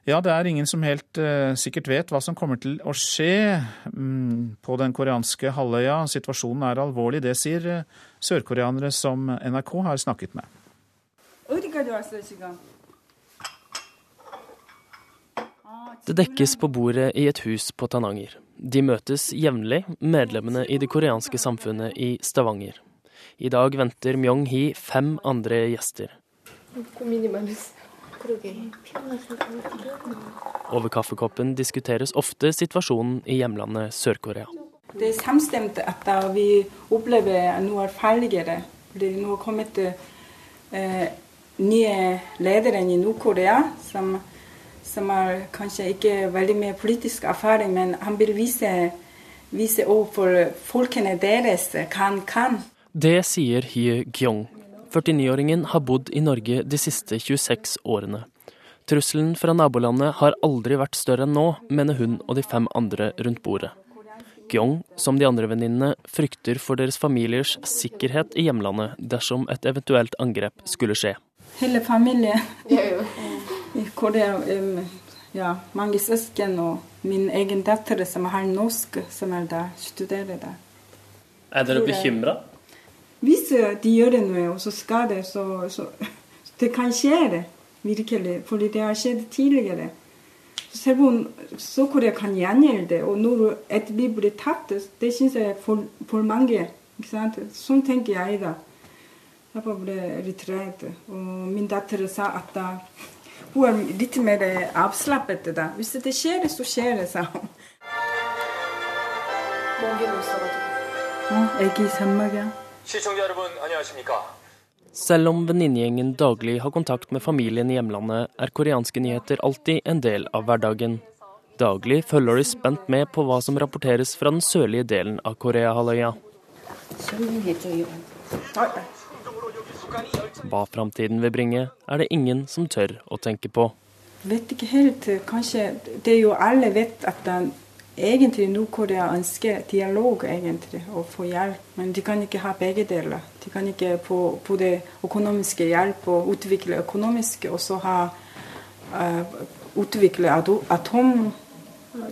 Ja, det er ingen som helt uh, sikkert vet hva som kommer til å skje um, på den koreanske halvøya. Situasjonen er alvorlig, det sier uh, sørkoreanere som NRK har snakket med. Det dekkes på bordet i et hus på Tananger. De møtes jevnlig, medlemmene i det koreanske samfunnet i Stavanger. I dag venter Myong-hee fem andre gjester. Over kaffekoppen diskuteres ofte situasjonen i hjemlandet Sør-Korea. Det er samstemt at vi opplever noe farligere. Det er nå kommet eh, nye ledere i Nord-Korea som som har kanskje ikke veldig mye politisk erfaring, men han vil vise, vise overfor folkene deres hva han kan. Det sier Hye Gyong. 49-åringen har bodd i Norge de siste 26 årene. Trusselen fra nabolandet har aldri vært større enn nå, mener hun og de fem andre rundt bordet. Gyong, som de andre venninnene, frykter for deres familiers sikkerhet i hjemlandet dersom et eventuelt angrep skulle skje. Hele familien hvor det er ja, mange søsken og min egen datter som har norsk, som er der, studerer der. Er dere bekymra? Hvis de gjør det noe, og så skal det, så, så Det kan skje, det, virkelig. Fordi det har skjedd tidligere. Selv om Sør-Korea kan gjengjelde, og når et liv blir tatt, det syns jeg er for, for mange. Ikke sant? Sånn tenker jeg da. Jeg ble litt redd. Og min datter sa at da, hun er litt mer avslappet. da. Hvis det skjer, så skjer det, sa hun. Selv om venninnegjengen daglig har kontakt med familien i hjemlandet, er koreanske nyheter alltid en del av hverdagen. Daglig følger de spent med på hva som rapporteres fra den sørlige delen av Koreahalvøya. Hva framtiden vil bringe, er det ingen som tør å tenke på. Vet ikke helt. Kanskje Det er jo alle vet at den, egentlig Nord-Korea ønsker dialog egentlig, og få hjelp. Men de kan ikke ha begge deler. De kan ikke få, både økonomiske hjelp og utvikle økonomisk, og så ha uh, utvikle atom,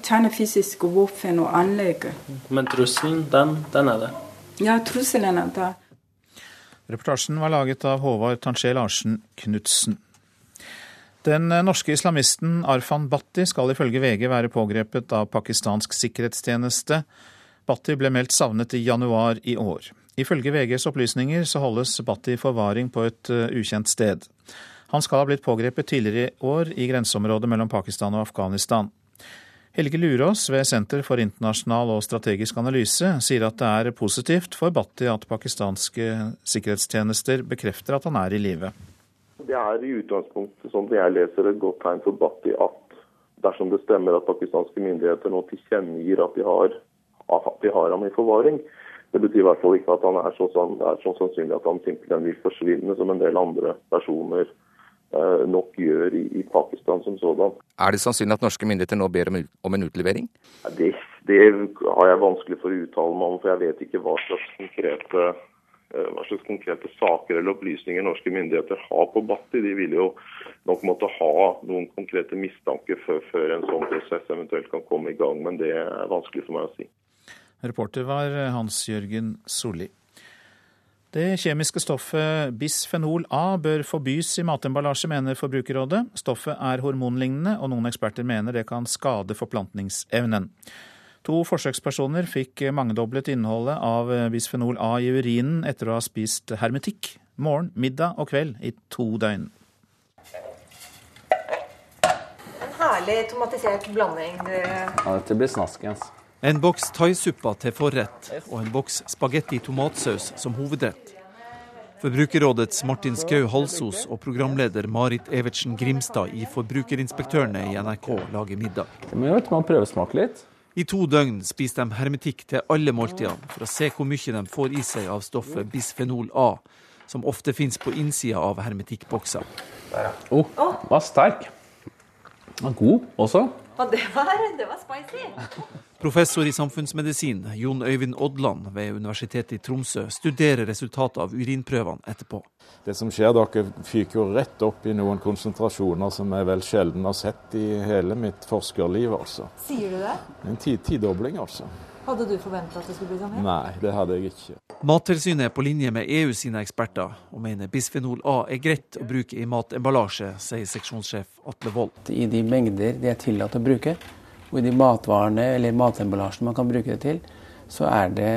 kjernefysiske våpen og anlegg. Men trusselen, den, den er det? Ja, trusselen er der. Reportasjen var laget av Håvard Tansje Larsen Knutsen. Den norske islamisten Arfan Bhatti skal ifølge VG være pågrepet av pakistansk sikkerhetstjeneste. Bhatti ble meldt savnet i januar i år. Ifølge VGs opplysninger så holdes Bhatti i forvaring på et uh, ukjent sted. Han skal ha blitt pågrepet tidligere i år i grenseområdet mellom Pakistan og Afghanistan. Helge Lurås ved Senter for internasjonal og strategisk analyse sier at det er positivt for Bhatti at pakistanske sikkerhetstjenester bekrefter at han er i live. Det er i utgangspunktet, som jeg leser, et godt tegn for Bhatti at dersom det stemmer at pakistanske myndigheter nå tilkjennegir at de har, at de har ham i forvaring, det betyr i hvert fall ikke at han er så, er så sannsynlig at han simpelthen vil forsvinne som en del andre personer nok gjør i, i, Pakistan som sådan. Er det sannsynlig at norske myndigheter nå ber om en utlevering? Det, det, har jeg vanskelig for å uttale meg om, for jeg vet ikke hva slags konkrete eh, hva slags konkrete saker eller opplysninger norske myndigheter har på Batti. De vil jo nok måtte ha noen konkrete mistanker før, før en sånn prosess eventuelt kan komme i gang, men det er vanskelig for meg å si. Reporter var Hans Jørgen Solli. Det kjemiske stoffet bisfenol A bør forbys i matemballasje, mener Forbrukerrådet. Stoffet er hormonlignende, og noen eksperter mener det kan skade forplantningsevnen. To forsøkspersoner fikk mangedoblet innholdet av bisfenol A i urinen etter å ha spist hermetikk morgen, middag og kveld i to døgn. En herlig tomatisert blanding. Ja, dette blir snaskens. En boks thaisuppe til forrett og en boks spagetti tomatsaus som hovedrett. Forbrukerrådets Martin Skau Halsos og programleder Marit Evertsen Grimstad i Forbrukerinspektørene i NRK lager middag. Men vet, man prøvesmaker litt. I to døgn spiser de hermetikk til alle måltidene for å se hvor mye de får i seg av stoffet bisfenol A, som ofte finnes på innsida av hermetikkbokser. Å, oh, var sterk. Var god også. Og det var, det var spicy. Professor i samfunnsmedisin Jon Øyvind Odland ved Universitetet i Tromsø studerer resultatet av urinprøvene etterpå. Det som skjer, Dere fyker jo rett opp i noen konsentrasjoner som jeg vel sjelden har sett i hele mitt forskerliv. altså. Sier du det? En ti- tidobling, altså. Hadde du forventa at det skulle bli sånn? Nei, det hadde jeg ikke. Mattilsynet er på linje med EU sine eksperter, og mener bisfenol A er greit å bruke i matemballasje, sier seksjonssjef Atle Wold. I de mengder det er tillatt å bruke, og i de matvarene eller matemballasjen man kan bruke det til, så er det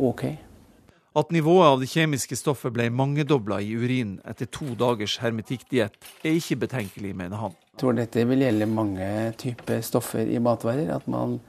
OK. At nivået av det kjemiske stoffet ble mangedobla i urinen etter to dagers hermetikkdiett, er ikke betenkelig, mener han. Jeg tror dette vil gjelde mange typer stoffer i matvarer. At man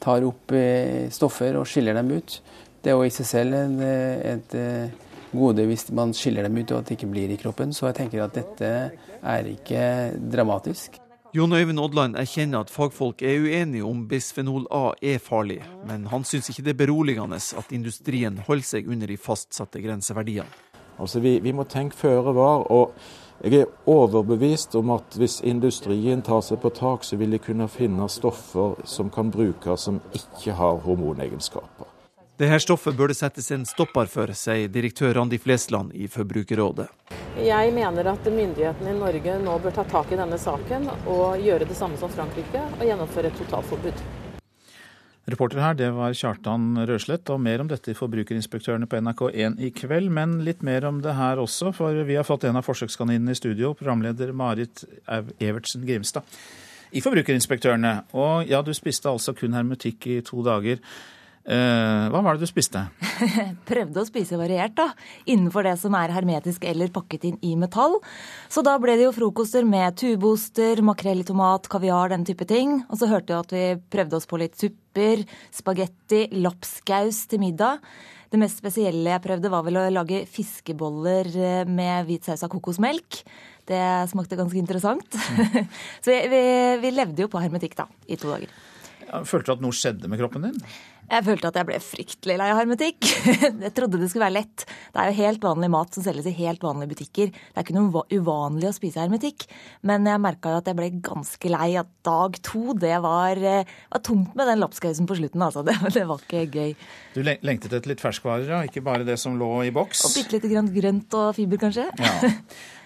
tar opp eh, stoffer og skiller dem ut. Det er jo i seg selv en, eh, et eh, gode hvis man skiller dem ut og at det ikke blir i kroppen. Så jeg tenker at dette er ikke dramatisk. Jon Øyvind Odland erkjenner at fagfolk er uenige om bisfenol A er farlig, men han syns ikke det er beroligende at industrien holder seg under de fastsatte grenseverdiene. Altså, vi, vi må tenke føre var. og jeg er overbevist om at hvis industrien tar seg på tak, så vil de kunne finne stoffer som kan brukes som ikke har hormonegenskaper. Dette stoffet bør det settes en stopper for, sier direktør Randi Flesland i Forbrukerrådet. Jeg mener at myndighetene i Norge nå bør ta tak i denne saken og gjøre det samme som Frankrike og gjennomføre et totalforbud. Reporter her, det var Kjartan Røslett, og mer om dette i Forbrukerinspektørene på NRK1 i kveld. Men litt mer om det her også, for vi har fått en av forsøkskaninene i studio, programleder Marit Evertsen Grimstad i Forbrukerinspektørene. Og ja, du spiste altså kun hermetikk i to dager. Eh, hva var det du spiste? Prøvde å spise variert, da. Innenfor det som er hermetisk eller pakket inn i metall. Så da ble det jo frokoster med tubeoster, makrell i tomat, kaviar, den type ting. Og så hørte jeg at vi prøvde oss på litt supper, spagetti, lapskaus til middag. Det mest spesielle jeg prøvde, var vel å lage fiskeboller eh, med hvit saus av kokosmelk. Det smakte ganske interessant. så vi, vi, vi levde jo på hermetikk da, i to dager. Følte du at noe skjedde med kroppen din? Jeg følte at jeg ble fryktelig lei av hermetikk. Jeg trodde det skulle være lett. Det er jo helt vanlig mat som selges i helt vanlige butikker. Det er ikke noe uvanlig å spise hermetikk. Men jeg merka at jeg ble ganske lei at dag to, det var, eh, var tungt med den lapskausen på slutten. Altså. Det, det, var ikke gøy. Du lengtet etter litt ferskvarer, ja? ikke bare det som lå i boks? Og bitte lite grann grønt og fiber, kanskje. Ja.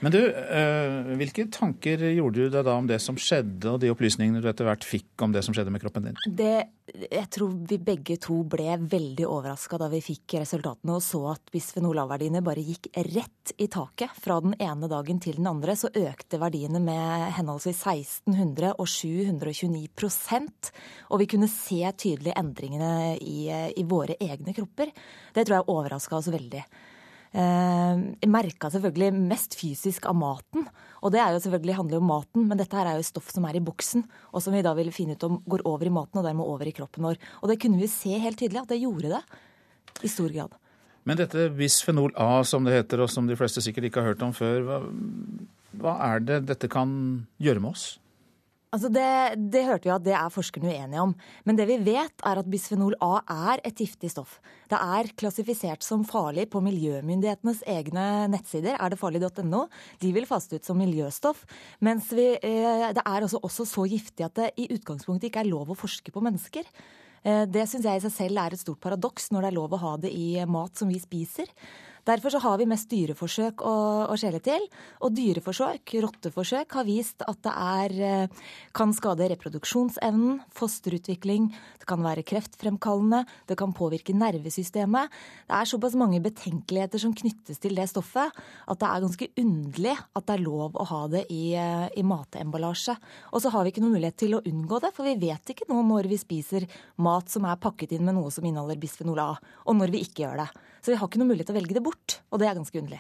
Men du, hvilke tanker gjorde du deg da om det som skjedde, og de opplysningene du etter hvert fikk om det som skjedde med kroppen din? Det, jeg tror vi begge to ble veldig overraska da vi fikk resultatene og så at bisfenol A-verdiene bare gikk rett i taket. Fra den ene dagen til den andre så økte verdiene med henholdsvis 1600 og 729% Og vi kunne se tydelig endringene i, i våre egne kropper. Det tror jeg overraska oss veldig. Eh, merka selvfølgelig mest fysisk av maten. Og det er jo selvfølgelig handler om maten, men dette her er jo stoff som er i boksen, og som vi da vil finne ut om går over i maten og dermed over i kroppen vår. Og det kunne vi se helt tydelig at det gjorde det. I stor grad. Men dette bisfenol A, som det heter, og som de fleste sikkert ikke har hørt om før, hva, hva er det dette kan gjøre med oss? Altså det, det, hørte vi at det er forskerne uenige om. Men det vi vet, er at bisfenol A er et giftig stoff. Det er klassifisert som farlig på miljømyndighetenes egne nettsider. Er? De vil faste ut som miljøstoff. Mens vi, eh, det er også, også så giftig at det i utgangspunktet ikke er lov å forske på mennesker. Eh, det syns jeg i seg selv er et stort paradoks når det er lov å ha det i mat som vi spiser. Derfor så har vi mest dyreforsøk å, å skjele til. Og dyreforsøk, rotteforsøk, har vist at det er, eh, kan skade reproduksjonsevnen, fosterutvikling, det kan være kreftfremkallende, det kan påvirke nervesystemet. Det er såpass mange betenkeligheter som knyttes til det stoffet, at det er ganske underlig at det er lov å ha det i, eh, i matemballasje. Og så har vi ikke noen mulighet til å unngå det, for vi vet ikke nå når vi spiser mat som er pakket inn med noe som inneholder bisfenol A, og når vi ikke gjør det. Så vi har ikke noen mulighet til å velge det bort, og det er ganske underlig.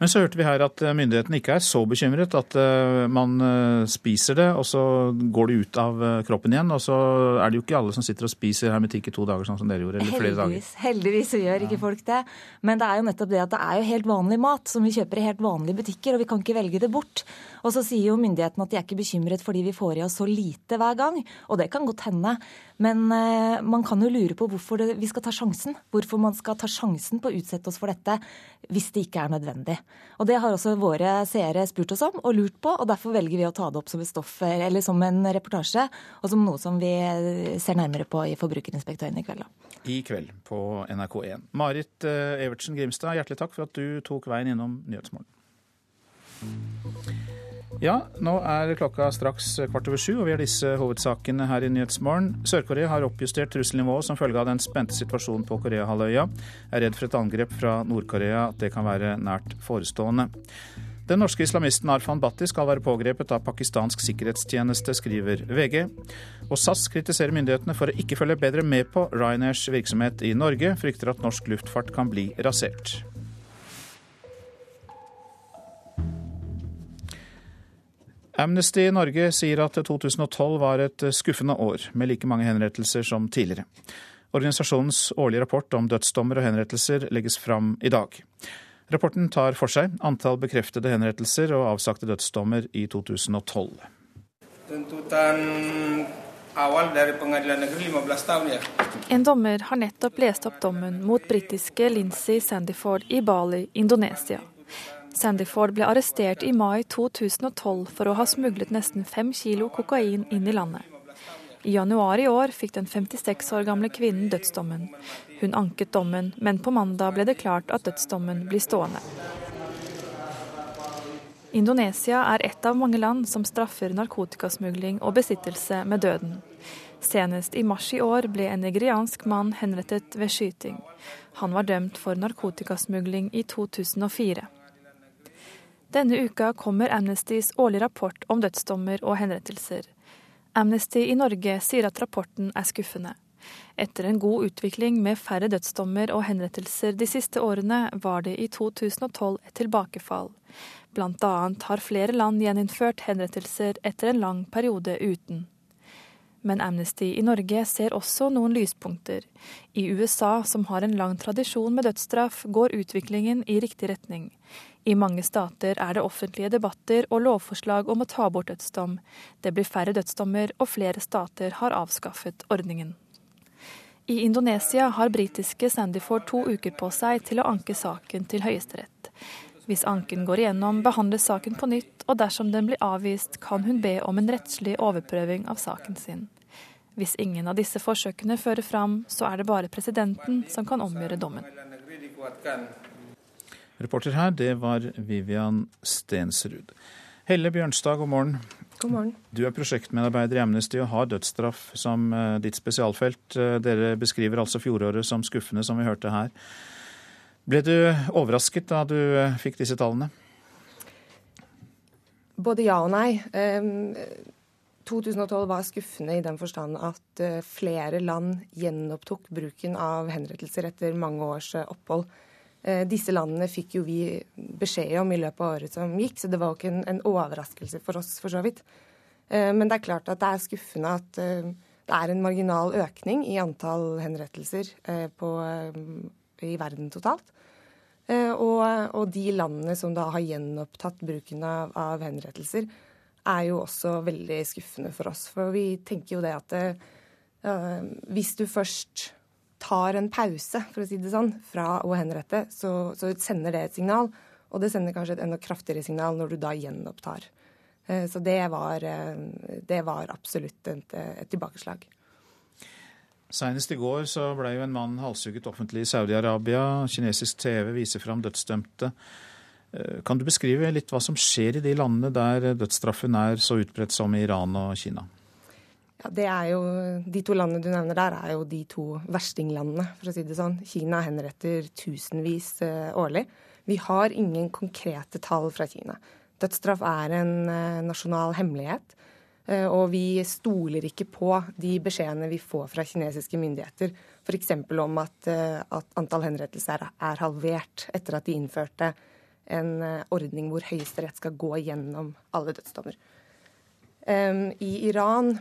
Men så hørte vi her at eh, myndighetene ikke er så bekymret at uh, man uh, spiser det, og så går det ut av kroppen igjen. Og så er det jo ikke alle som sitter og spiser hermetikk i to dager, sånn som dere gjorde, eller flere dager. Heldigvis gjør ikke folk det. Men det er jo nettopp det at det er jo helt vanlig mat som vi kjøper i helt vanlige butikker, og vi kan ikke velge det bort. Og så sier jo myndighetene at de er ikke bekymret fordi vi får i oss så lite hver gang. Og det kan godt hende. Men man kan jo lure på hvorfor det, vi skal ta sjansen. Hvorfor man skal ta sjansen på å utsette oss for dette hvis det ikke er nødvendig. Og Det har også våre seere spurt oss om og lurt på, og derfor velger vi å ta det opp som stoff, eller som en reportasje, og som noe som vi ser nærmere på i Forbrukerinspektøren i kveld. I kveld på NRK1. Marit eh, Evertsen Grimstad, hjertelig takk for at du tok veien innom Nyhetsmorgen. Ja, nå er klokka straks kvart over sju, og vi har disse hovedsakene her i Nyhetsmorgen. Sør-Korea har oppjustert trusselnivået som følge av den spente situasjonen på Koreahalvøya. Er redd for et angrep fra Nord-Korea, at det kan være nært forestående. Den norske islamisten Arfan Bhatti skal være pågrepet av pakistansk sikkerhetstjeneste, skriver VG. Og SAS kritiserer myndighetene for å ikke følge bedre med på Ryanairs virksomhet i Norge, frykter at norsk luftfart kan bli rasert. Amnesty Norge sier at 2012 var et skuffende år, med like mange henrettelser som tidligere. Organisasjonens årlige rapport om dødsdommer og henrettelser legges fram i dag. Rapporten tar for seg antall bekreftede henrettelser og avsagte dødsdommer i 2012. En dommer har nettopp lest opp dommen mot britiske Lindsay Sandyford i Bali, Indonesia. Sandyford ble arrestert i mai 2012 for å ha smuglet nesten fem kilo kokain inn i landet. I januar i år fikk den 56 år gamle kvinnen dødsdommen. Hun anket dommen, men på mandag ble det klart at dødsdommen blir stående. Indonesia er et av mange land som straffer narkotikasmugling og besittelse med døden. Senest i mars i år ble en nigeriansk mann henrettet ved skyting. Han var dømt for narkotikasmugling i 2004. Denne uka kommer Amnestys årlige rapport om dødsdommer og henrettelser. Amnesty i Norge sier at rapporten er skuffende. Etter en god utvikling med færre dødsdommer og henrettelser de siste årene, var det i 2012 et tilbakefall. Blant annet har flere land gjeninnført henrettelser etter en lang periode uten. Men Amnesty i Norge ser også noen lyspunkter. I USA, som har en lang tradisjon med dødsstraff, går utviklingen i riktig retning. I mange stater er det offentlige debatter og lovforslag om å ta bort dødsdom. Det blir færre dødsdommer, og flere stater har avskaffet ordningen. I Indonesia har britiske Sandyford to uker på seg til å anke saken til Høyesterett. Hvis anken går igjennom, behandles saken på nytt, og dersom den blir avvist, kan hun be om en rettslig overprøving av saken sin. Hvis ingen av disse forsøkene fører fram, så er det bare presidenten som kan omgjøre dommen. Reporter her, det var Vivian Stensrud. Helle Bjørnstad, god morgen. God morgen. Du er prosjektmedarbeider i Amnesty og har dødsstraff som eh, ditt spesialfelt. Eh, dere beskriver altså fjoråret som skuffende, som vi hørte her. Ble du overrasket da du eh, fikk disse tallene? Både ja og nei. 2012 var skuffende i den forstand at flere land gjenopptok bruken av henrettelser etter mange års opphold. Eh, disse landene fikk jo vi beskjed om i løpet av året som gikk, så det var jo ikke en, overraskelse for oss, for så vidt. Eh, men det er klart at det er skuffende at eh, det er en marginal økning i antall henrettelser på, i verden totalt. Og, og, de landene som da har gjenopptatt bruken av, av, henrettelser, er jo også veldig skuffende for oss. For vi tenker jo det at hvis du først tar en pause, for å si det sånn, fra å henrette, så, så, sender det et signal. Og det sender kanskje et enda kraftigere signal når du da gjenopptar. Eh, så det var, eh, det var absolutt et, et tilbakeslag. Senest i går så ble jo en mann halshugget offentlig i Saudi-Arabia. Kinesisk TV viser fram dødsdømte. Eh, kan du beskrive litt hva som skjer i de landene der dødsstraffen er så utbredt som i Iran og Kina? Ja, det er jo, De to landene du nevner der, er jo de to verstinglandene, for å si det sånn. Kina henretter tusenvis eh, årlig. Vi har ingen konkrete tall fra Kina. Dødsstraff er en eh, nasjonal hemmelighet. Eh, og vi stoler ikke på de beskjedene vi får fra kinesiske myndigheter. F.eks. om at, at, antall henrettelser er halvert etter at de innførte en ordning hvor Høyesterett skal gå gjennom alle dødsdommer. I Iran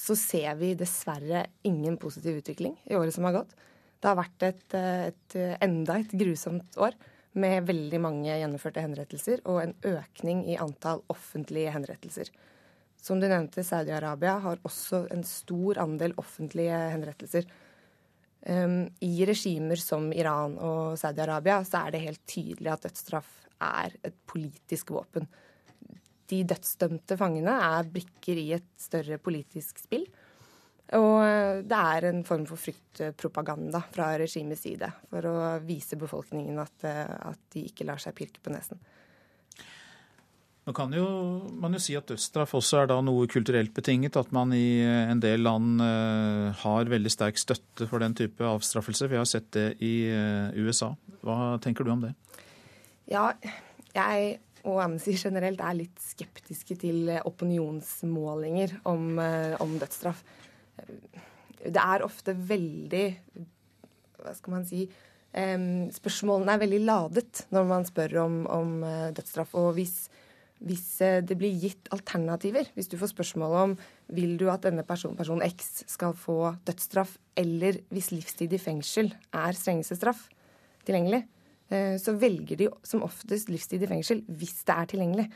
så ser vi dessverre ingen positiv utvikling i året som har gått. Det har vært et, et, enda et grusomt år med veldig mange gjennomførte henrettelser og en økning i antall offentlige henrettelser. Som du nevnte, Saudi-Arabia har også en stor andel offentlige henrettelser. Um, I regimer som Iran og Saudi-Arabia så er det helt tydelig at dødsstraff er et politisk våpen. De dødsdømte fangene er brikker i et større politisk spill. Og eh, det er en form for fryktpropaganda fra regimets side for å vise befolkningen at, eh, at de ikke lar seg pirke på nesen. Nå kan jo man jo si at dødsstraff også er da noe kulturelt betinget. At man i eh, en del land har veldig sterk støtte for den type avstraffelse. Vi har sett det i USA. Hva tenker du om det? Ja, jeg og Amnesty generelt er litt skeptiske til opinionsmålinger om, om dødsstraff det er ofte veldig Hva skal man si Spørsmålene er veldig ladet når man spør om, om uh, dødsstraff. Og hvis, hvis det blir gitt alternativer, hvis du får spørsmål om vil du at denne personen, person X skal få dødsstraff, eller hvis livstid i fengsel er strengeste straff tilgjengelig, så velger de som oftest livstid i fengsel hvis det er tilgjengelig.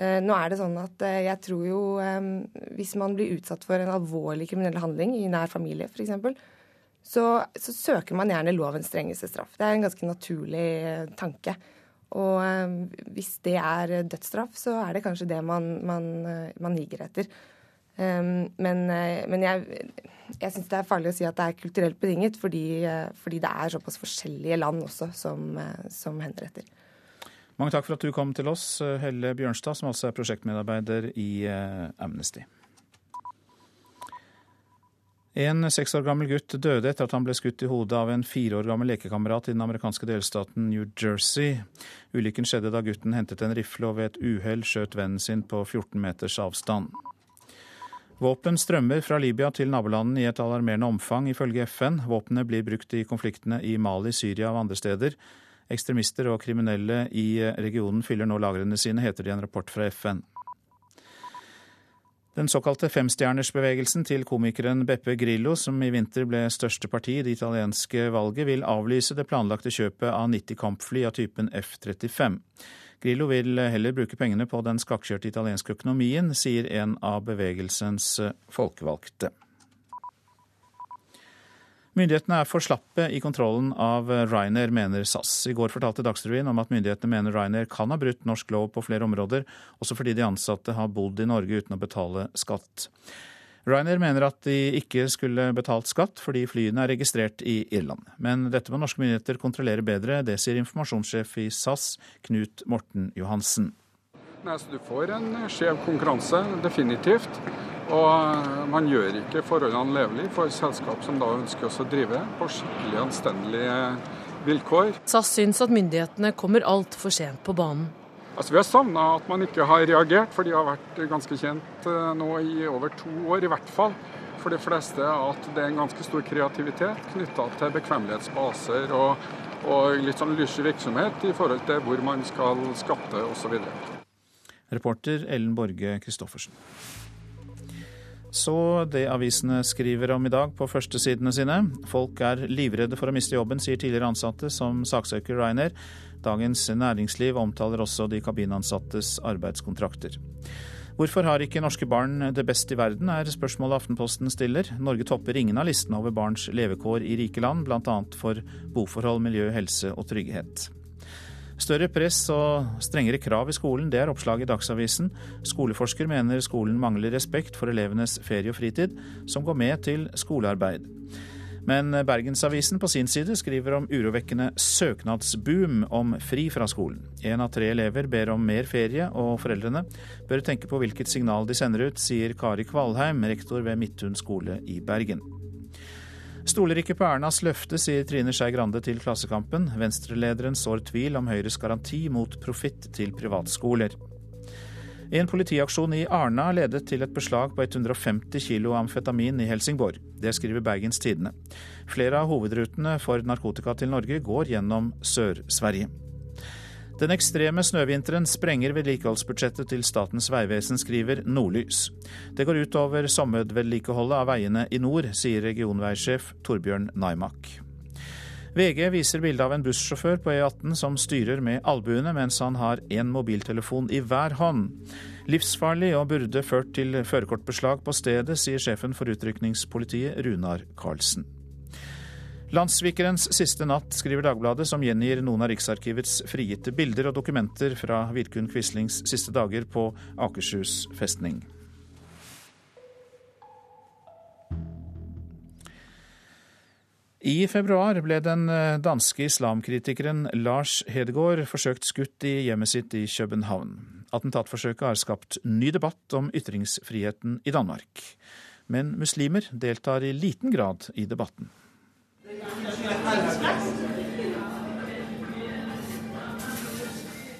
Eh, nå er det sånn at eh, jeg tror jo eh, Hvis man blir utsatt for en alvorlig kriminell handling i nær familie f.eks., så, så søker man gjerne lovens strengeste straff. Det er en ganske naturlig tanke. Og hvis det er dødsstraff, så er det kanskje det man, man, man higer etter. Men, men jeg, jeg syns det er farlig å si at det er kulturelt betinget, fordi, fordi det er såpass forskjellige land også som, som henretter. Mange takk for at du kom til oss, Helle Bjørnstad, som også er prosjektmedarbeider i eh, Amnesty. En seks år gammel gutt døde etter at han ble skutt i hodet av en fire år gammel lekekamerat i den amerikanske delstaten New Jersey. Ulykken skjedde da gutten hentet en rifle og ved et uhell skjøt vennen sin på 14 meters avstand. Våpen strømmer fra Libya til nabolandene i et alarmerende omfang, ifølge FN. Våpnene blir brukt i konfliktene i Mali, Syria og andre steder. Ekstremister og kriminelle i regionen fyller nå lagrene sine, heter det i en rapport fra FN. Den såkalte femstjernersbevegelsen til komikeren Beppe Grillo, som i vinter ble største parti i det italienske valget, vil avlyse det planlagte kjøpet av 90 kampfly av typen F-35. Grillo vil heller bruke pengene på den skakkjørte italienske økonomien, sier en av bevegelsens folkevalgte. Myndighetene er for slappe i kontrollen av Ryanair, mener SAS. I går fortalte Dagsrevyen om at myndighetene mener Ryanair kan ha brutt norsk lov på flere områder, også fordi de ansatte har bodd i Norge uten å betale skatt. Ryanair mener at de ikke skulle betalt skatt fordi flyene er registrert i Irland. Men dette må norske myndigheter kontrollere bedre, det sier informasjonssjef i SAS, Knut Morten Johansen. Nei, du får en skjev konkurranse, definitivt. Og man gjør ikke forholdene levelige for selskap som da ønsker å drive på skikkelig anstendige vilkår. SAS syns at myndighetene kommer altfor sent på banen. Altså, vi har savna at man ikke har reagert, for de har vært ganske kjent eh, nå i over to år, i hvert fall. For de fleste at det er en ganske stor kreativitet knytta til bekvemmelighetsbaser og, og litt sånn lyse virksomhet i forhold til hvor man skal skatte osv. Reporter Ellen Borge Christoffersen. Så det avisene skriver om i dag på førstesidene sine. Folk er livredde for å miste jobben, sier tidligere ansatte som saksøker Ryanair. Dagens Næringsliv omtaler også de kabinansattes arbeidskontrakter. Hvorfor har ikke norske barn det best i verden, er spørsmålet Aftenposten stiller. Norge topper ingen av listene over barns levekår i rike land, bl.a. for boforhold, miljø, helse og trygghet. Større press og strengere krav i skolen, det er oppslaget i Dagsavisen. Skoleforsker mener skolen mangler respekt for elevenes ferie og fritid, som går med til skolearbeid. Men Bergensavisen på sin side skriver om urovekkende søknadsboom om fri fra skolen. Én av tre elever ber om mer ferie, og foreldrene bør tenke på hvilket signal de sender ut, sier Kari Kvalheim, rektor ved Midthun skole i Bergen. Stoler ikke på Ernas løfte, sier Trine Skei Grande til Klassekampen. Venstrelederen sår tvil om Høyres garanti mot profitt til privatskoler. En politiaksjon i Arna ledet til et beslag på 150 kilo amfetamin i Helsingborg. Det skriver Bergens Tidende. Flere av hovedrutene for narkotika til Norge går gjennom Sør-Sverige. Den ekstreme snøvinteren sprenger vedlikeholdsbudsjettet til Statens vegvesen, skriver Nordlys. Det går ut over sommervedlikeholdet av veiene i nord, sier regionveisjef Torbjørn Naimak. VG viser bilde av en bussjåfør på E18 som styrer med albuene mens han har én mobiltelefon i hver hånd. Livsfarlig og burde ført til førerkortbeslag på stedet, sier sjefen for utrykningspolitiet Runar Karlsen. Landssvikerens siste natt, skriver Dagbladet, som gjengir noen av Riksarkivets frigitte bilder og dokumenter fra Vidkun Quislings siste dager på Akershus festning. I februar ble den eh, danske islamkritikeren Lars Hedegaard forsøkt skutt i hjemmet sitt i København. Attentatforsøket har skapt ny debatt om ytringsfriheten i Danmark. Men muslimer deltar i liten grad i debatten.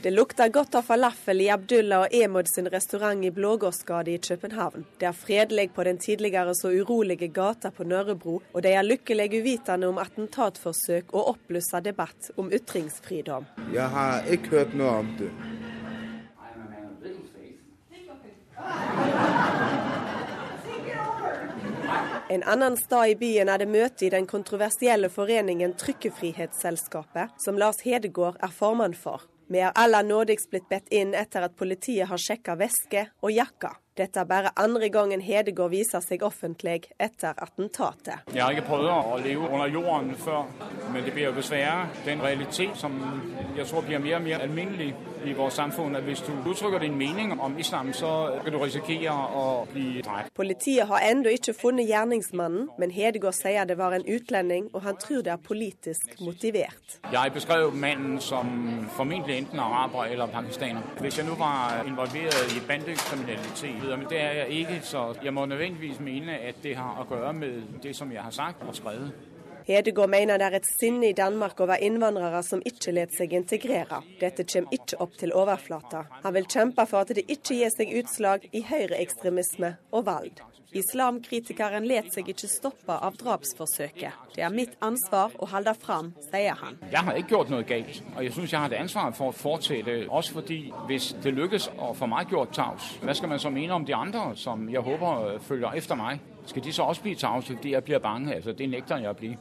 Det lukter godt av falafel i Abdullah og Emod sin restaurant i Blågårdsgade i København. Det er fredelig på den tidligere så urolige gata på Nørrebro, og de er lykkelig uvitende om attentatforsøk og oppblussa debatt om ytringsfridom. Jeg har ikke hørt noe om det. En annen stad i byen er det møte i den kontroversielle foreningen Trykkefrihetsselskapet, som Lars Hedegaard er formann for. Vi er aller nådigst blitt bedt inn etter at politiet har sjekka veske og jakka. Dette er bare andre gangen Hedegaard viser seg offentlig etter attentatet. Jeg har ikke prøvd å leve under jorden før, men det blir jo dessverre den realitet som jeg tror blir mer og mer alminnelig i vårt samfunn. at Hvis du uttrykker din mening om islam, så kan du risikere å bli drept. Politiet har ennå ikke funnet gjerningsmannen, men Hedegaard sier det var en utlending, og han tror det er politisk motivert. Jeg beskrev mannen som formentlig enten araber eller pakistaner. Hvis jeg nå var involvert i bandekriminalitet, men det er jeg ikke, så jeg må nødvendigvis mene at det har å gjøre med det som jeg har sagt og skrevet. Hedegaard mener det er et sinne i Danmark over innvandrere som ikke lar seg integrere. Dette kommer ikke opp til overflata. Han vil kjempe for at det ikke gir seg utslag i høyreekstremisme og valg. Islamkritikeren let seg ikke stoppe av drapsforsøket. Det er mitt ansvar å holde fram, sier han. Jeg har ikke gjort noe galt, og jeg syns jeg har et ansvar for å fortsette. Også fordi hvis det lykkes å få meg gjort taus, hva skal man så mene om de andre som jeg håper følger etter meg? Skal de så også bli tause fordi jeg blir bange? Altså, det nekter jeg å bli.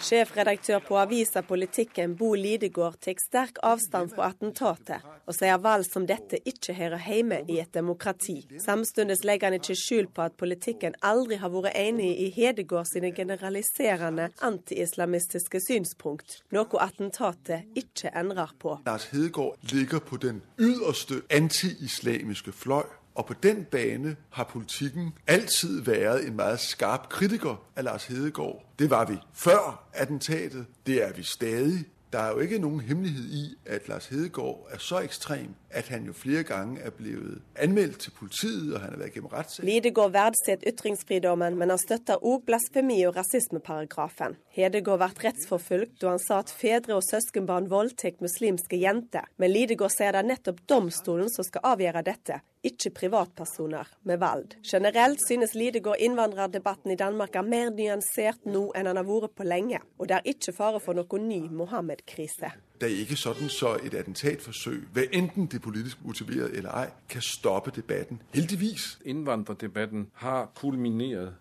Sjefredaktør på avisa Politikken Bo Lidegård tar sterk avstand fra attentatet, og sier valg som dette ikke hører hjemme i et demokrati. Samtidig legger han ikke skjul på at politikken aldri har vært enig i Hedegård sine generaliserende anti-islamistiske synspunkt, noe attentatet ikke endrer på. Lars Hedegaard ligger på den ytterste anti-islamiske fløy. Og på den bane har politikken altid været en meget skarp kritiker av Lars Hedegaard. Det var vi før attentatet. Det er vi stadig. Der er jo ikke noen hemmelighet i at Lars Hedegaard er så ekstrem at han jo flere ganger er blevet anmeldt til politiet, og han har vært gennem rettssag. Lidegård verdsetter ytringsfridommen, men han støtter også blasfemi- og rasismeparagrafen. Hedegaard ble rettsforfulgt da han sa at fedre og søskenbarn voldtekt muslimske jenter. Men Lidegaard sier det er nettopp domstolen som skal avgjøre dette, ikke privatpersoner med valg. Generelt synes Lidegård innvandrerdebatten i Danmark er mer nyansert nå enn han har vært på lenge, og det er ikke fare for noen ny Mohammed-krise. Det er ikke sånn så et attentatforsøk, hva enten det er politisk motiveret eller ei, kan stoppe debatten. Heldigvis. Innvandrerdebatten har kulminert.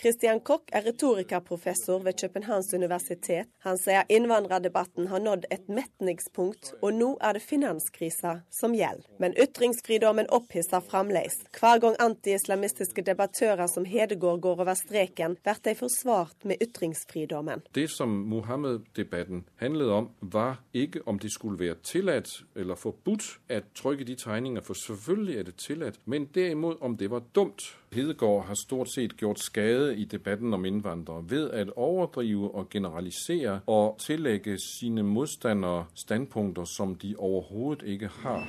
Christian Koch er retorikerprofessor ved Københavns universitet. Han sier innvandrerdebatten har nådd et metningspunkt, og nå er det finanskrisa som gjelder. Men ytringsfridommen opphisser fremdeles. Hver gang anti-islamistiske debattører som Hedegaard går over streken, blir de forsvart med ytringsfridommen. Det som Mohammed-debatten handlet om, var ikke om det skulle være tillatt eller forbudt å trykke de tegningene, for selvfølgelig er det tillatt, men derimot om det var dumt. Hedegaard har stort sett gjort skade i debatten om innvandrere ved å overdrive og generalisere og tillegge sine motstandere standpunkter som de overhodet ikke har.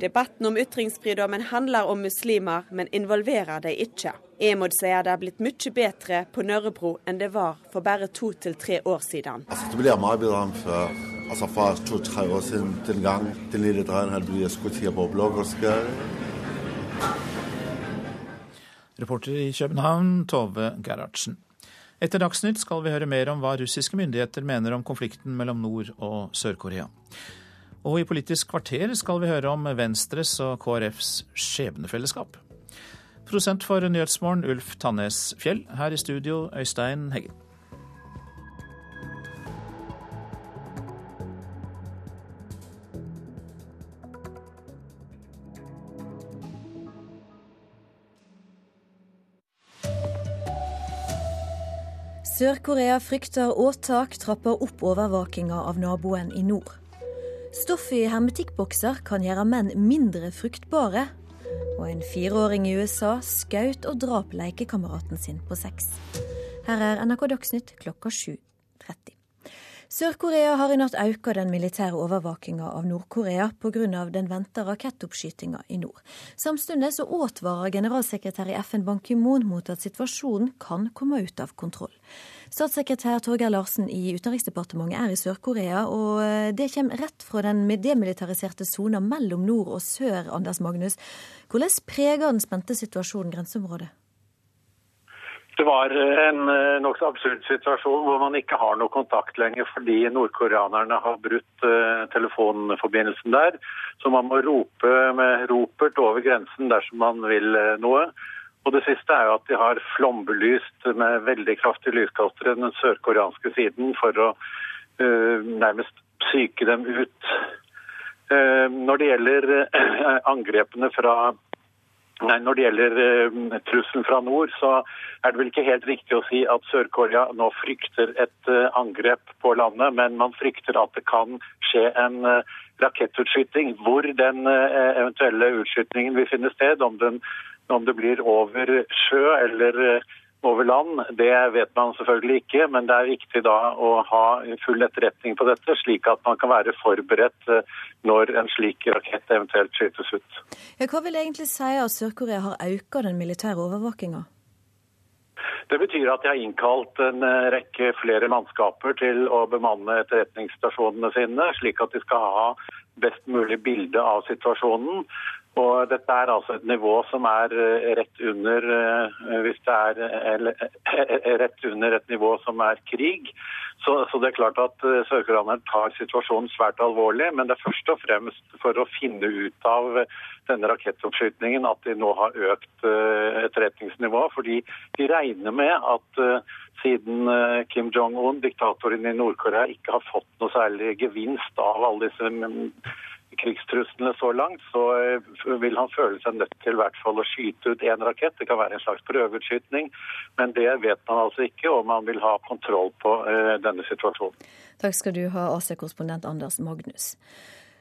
Debatten om ytringsfridommen handler om muslimer, men involverer de ikke. Emod sier det er blitt mye bedre på Nørrebro enn det var for bare to til tre år siden. Altså, det blir mye bedre enn før. Altså For to-tre år siden, den gang den lille dreien blitt skutt på Blågårdsgade. Reporter i København, Tove Gerhardsen. Etter Dagsnytt skal vi høre mer om hva russiske myndigheter mener om konflikten mellom Nord- og Sør-Korea. Og i Politisk kvarter skal vi høre om Venstres og KrFs skjebnefellesskap. Prosent for Nyhetsmorgen, Ulf Tannes Fjell. Her i studio, Øystein Heggen. Sør-Korea frykter åtak, trapper opp overvåkinga av naboen i nord. Stoff i hermetikkbokser kan gjøre menn mindre fruktbare. Og en fireåring i USA skaut og drap lekekameraten sin på sex. Her er NRK Dagsnytt klokka 7.30. Sør-Korea har i natt økt den militære overvåkinga av Nord-Korea pga. den venta rakettoppskytinga i nord. Samtidig så advarer generalsekretær i FN Ban Ki-moon mot at situasjonen kan komme ut av kontroll. Statssekretær Torgeir Larsen i Utenriksdepartementet er i Sør-Korea, og eh, det kommer rett fra den demilitariserte sona mellom nord og sør, Anders Magnus. Hvordan preger den spente situasjonen grenseområdet? Det var en eh, nokså absurd situasjon hvor man ikke har noe kontakt lenger fordi nordkoreanerne har brutt telefonforbindelsen der. Så man må rope med ropert over grensen dersom man vil noe. Og det siste er jo at de har flombelyst med veldig kraftige lyskastere den sørkoreanske siden for å uh, nærmest psyke dem ut. når det gjelder angrepene fra Nei, Når det gjelder uh, trusselen fra nord, så er det vel ikke helt riktig å si at Sør-Korea nå frykter et uh, angrep på landet, men man frykter at det kan skje en uh, rakettutskyting. Hvor den eventuelle utskytingen vil finne sted, om, den, om det blir over sjø eller over land, det vet man selvfølgelig ikke, men det er viktig da å ha full etterretning på dette, slik at man kan være forberedt eh, når en slik rakett eventuelt skytes ut. Ja, hva vil egentlig si at Sør-Korea har økt den militære overvåkinga? Det betyr at de har innkalt en eh, rekke flere mannskaper til å bemanne etterretningsstasjonene sine, slik at de skal ha best mulig bilde av situasjonen. Og dette er altså et nivå som er eh, rett under, eh, hvis det er eh, rett under et nivå som er krig. Så, så det er klart at sørkoreanerne tar situasjonen svært alvorlig. Men det er først og fremst for å finne ut av denne rakettoppskytingen at de nå har økt etterretningsnivået. Fordi de regner med at siden Kim Jong-un, diktatoren i Nord-Korea, ikke har fått noe særlig gevinst av alle disse krigstruslene så langt, så eh, vil han føle seg nødt til i hvert fall å skyte ut én rakett. Det kan være en slags prøveutskytning, men det vet man altså ikke, og man vil ha kontroll på uh, denne situasjonen. Takk skal du ha, AC-korrespondent Anders Magnus.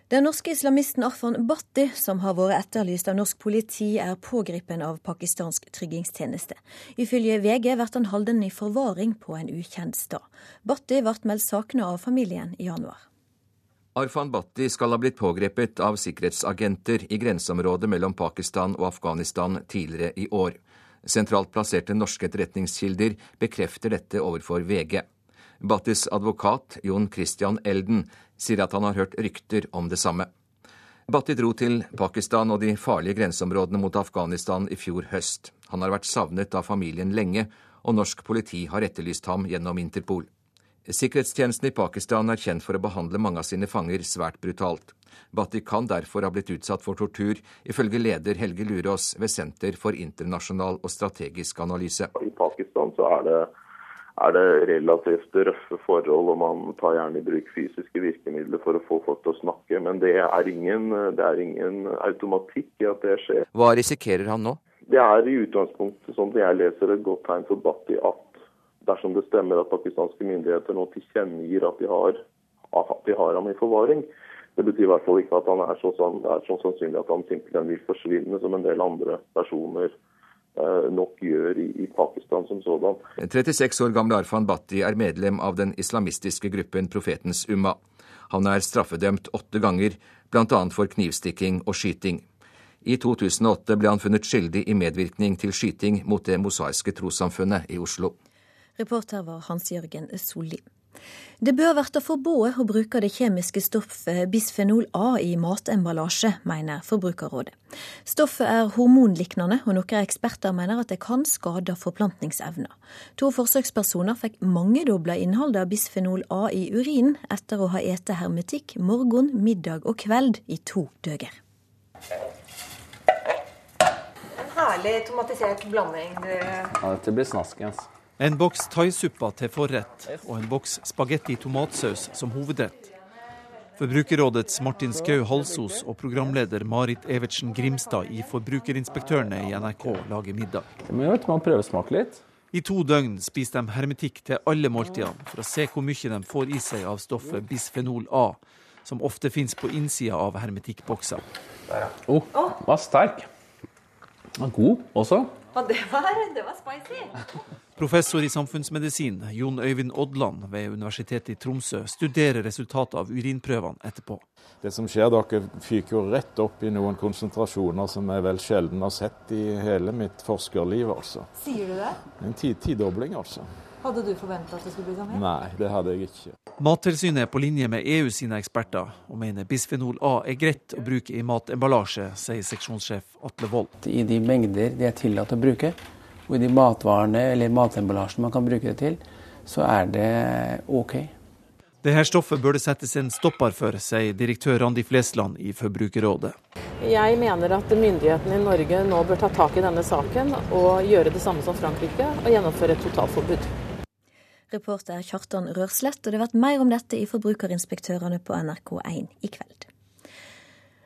Den norske islamisten Arfan Bhatti, som har vært etterlyst av norsk politi, er pågrepet av pakistansk tryggingstjeneste. Ifølge VG blir han holdt i forvaring på en ukjent sted. Bhatti ble meldt savnet av familien i januar. Arfan Bhatti skal ha blitt pågrepet av sikkerhetsagenter i grenseområdet mellom Pakistan og Afghanistan tidligere i år. Sentralt plasserte norske etterretningskilder bekrefter dette overfor VG. Bhattis advokat Jon Christian Elden sier at han har hørt rykter om det samme. Bhatti dro til Pakistan og de farlige grenseområdene mot Afghanistan i fjor høst. Han har vært savnet av familien lenge, og norsk politi har etterlyst ham gjennom Interpol. Sikkerhetstjenesten i Pakistan er kjent for å behandle mange av sine fanger svært brutalt. Bhatti kan derfor ha blitt utsatt for tortur, ifølge leder Helge Lurås ved Senter for internasjonal og strategisk analyse. I Pakistan så er det, er det relativt røffe forhold, og man tar gjerne i bruk fysiske virkemidler for å få folk til å snakke. Men det er ingen, det er ingen automatikk i at det skjer. Hva risikerer han nå? Det er i utgangspunktet, som jeg leser, et godt tegn for Bhatti at dersom det stemmer at pakistanske myndigheter nå tilkjennegir at de har, at de har ham i forvaring. Det betyr i hvert fall ikke at han er så, er så sannsynlig at han simpelthen vil forsvinne, som en del andre personer eh, nok gjør i, i, Pakistan som sådan. 36 år gamle Arfan Bhatti er medlem av den islamistiske gruppen Profetens Umma. Han er straffedømt åtte ganger, bl.a. for knivstikking og skyting. I 2008 ble han funnet skyldig i medvirkning til skyting mot Det mosaiske trossamfunnet i Oslo. Reporter var Hans-Jørgen Solli. Det bør bli forbudt å bruke det kjemiske stoffet bisfenol A i matemballasje, mener Forbrukerrådet. Stoffet er hormonliknende, og noen eksperter mener at det kan skade forplantningsevna. To forsøkspersoner fikk mangedobla innholdet av bisfenol A i urinen etter å ha ete hermetikk morgen, middag og kveld i to døger. En herlig tomatisert blanding. Ja, dette blir snaskens. Altså. En boks thaisuppa til forrett og en boks spagetti tomatsaus som hovedrett. Forbrukerrådets Martin Skau Halsos og programleder Marit Evertsen Grimstad i Forbrukerinspektørene i NRK lager middag. Men vet, man prøvesmake litt. I to døgn spiser de hermetikk til alle måltidene for å se hvor mye de får i seg av stoffet bisfenol A, som ofte finnes på innsida av hermetikkbokser. Oh, var sterk. God også. Og det var, det var spicy. Professor i samfunnsmedisin Jon Øyvind Odland ved Universitetet i Tromsø studerer resultatet av urinprøvene etterpå. Det som skjer, Dere fyker jo rett opp i noen konsentrasjoner som jeg vel sjelden har sett i hele mitt forskerliv. altså. Sier du det? En tidobling, altså. Hadde du forventa at det skulle bli sånn? her? Nei, det hadde jeg ikke. Mattilsynet er på linje med EU sine eksperter, og mener bisfenol A er greit å bruke i matemballasje, sier seksjonssjef Atle Wold. I de mengder det er tillatt å bruke, og i de matvarene eller matemballasjen man kan bruke det til, så er det OK. Dette stoffet bør det settes en stopper for, sier direktør Randi Flesland i Forbrukerrådet. Jeg mener at myndighetene i Norge nå bør ta tak i denne saken og gjøre det samme som Frankrike og gjennomføre et totalforbud. Reporter Kjartan Rørslett, og det har vært mer om dette i Forbrukerinspektørene på NRK1 i kveld.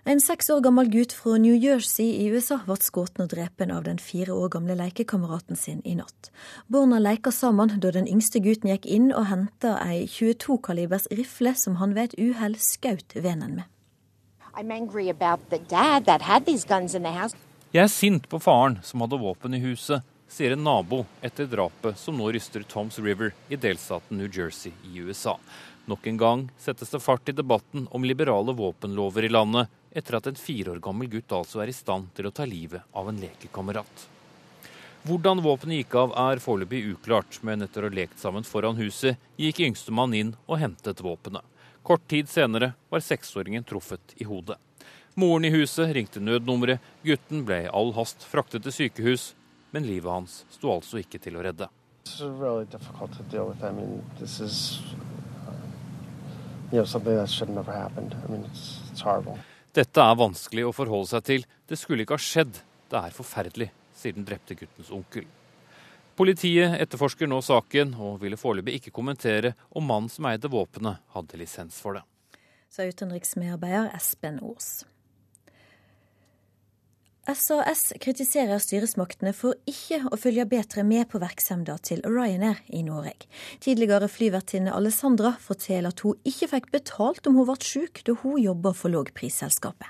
En seks år gammel gutt fra New Jersey i USA ble skutt og drepen av den fire år gamle lekekameraten sin i natt. Barna leka sammen da den yngste gutten gikk inn og henta ei 22-kalibers rifle som han ved et uhell skjøt vennen med. Jeg er sint på faren som hadde våpen i huset, sier en nabo etter drapet som nå ryster Toms River i delstaten New Jersey i USA. Nok en gang settes det fart i debatten om liberale våpenlover i landet, etter at en fire år gammel gutt altså er i stand til å ta livet av en lekekamerat. Hvordan våpenet gikk av er foreløpig uklart, men etter å ha lekt sammen foran huset, gikk yngstemann inn og hentet våpenet. Kort tid senere var seksåringen truffet i hodet. Moren i huset ringte nødnummeret, gutten ble i all hast fraktet til sykehus, men livet hans sto altså ikke til å redde. really difficult to deal with. I mean, is, you know, something that should never happened. I mean, it's, it's. Dette er vanskelig å forholde seg til. Det skulle ikke ha skjedd. Det er forferdelig, sier den drepte guttens onkel. Politiet etterforsker nå saken, og ville foreløpig ikke kommentere om mannen som eide våpenet, hadde lisens for det. Sa utenriksmedarbeider Espen Aas. SAS kritiserer styresmaktene for ikke å følge bedre med på virksomheten til Ryanair i Norge. Tidligere flyvertinne Alessandra forteller at hun ikke fikk betalt om hun ble syk da hun jobba for lågprisselskapet.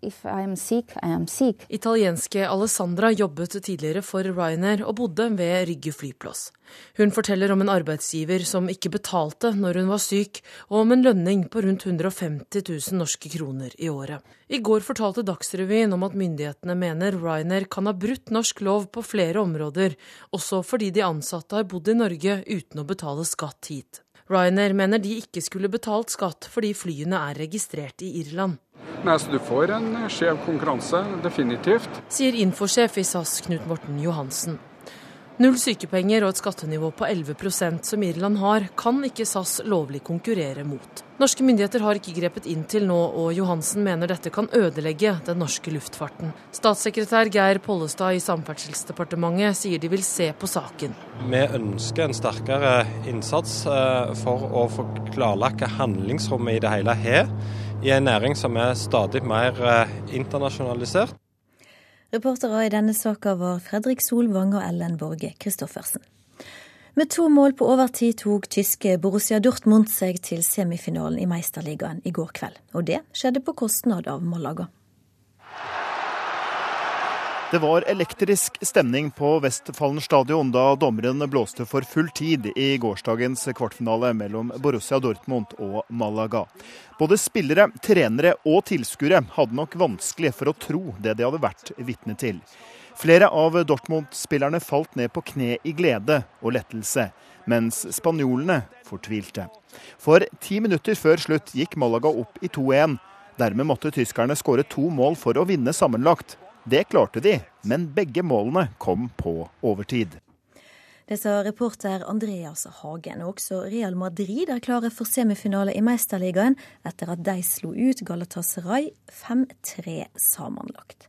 Sick. Italienske Alessandra jobbet tidligere for Ryanair og bodde ved Rygge flyplass. Hun forteller om en arbeidsgiver som ikke betalte når hun var syk, og om en lønning på rundt 150 000 norske kroner i året. I går fortalte Dagsrevyen om at myndighetene mener Ryanair kan ha brutt norsk lov på flere områder, også fordi de ansatte har bodd i Norge uten å betale skatt hit. Ryanair mener de ikke skulle betalt skatt fordi flyene er registrert i Irland. Nei, så Du får en skjev konkurranse, definitivt. Sier infosjef i SAS Knut Morten Johansen. Null sykepenger og et skattenivå på 11% som Irland har, kan ikke SAS lovlig konkurrere mot. Norske myndigheter har ikke grepet inn til nå, og Johansen mener dette kan ødelegge den norske luftfarten. Statssekretær Geir Pollestad i Samferdselsdepartementet sier de vil se på saken. Vi ønsker en sterkere innsats eh, for å få klarlagt hva handlingsrommet i det hele har, i en næring som er stadig mer eh, internasjonalisert. Reportere i denne saka var Fredrik Solvang og Ellen Borge Christoffersen. Med to mål på overtid tok tyske Borussia Dortmund seg til semifinalen i Meisterligaen i går kveld. Og det skjedde på kostnad av Malaga. Det var elektrisk stemning på Vestfallen stadion da dommeren blåste for full tid i gårsdagens kvartfinale mellom Borussia Dortmund og Malaga. Både spillere, trenere og tilskuere hadde nok vanskelig for å tro det de hadde vært vitne til. Flere av Dortmund-spillerne falt ned på kne i glede og lettelse, mens spanjolene fortvilte. For ti minutter før slutt gikk Malaga opp i 2-1. Dermed måtte tyskerne skåre to mål for å vinne sammenlagt. Det klarte de, men begge målene kom på overtid. Det sa reporter Andreas Hagen. Også Real Madrid er klare for semifinale i Meisterligaen etter at de slo ut Galatasaray 5-3 sammenlagt.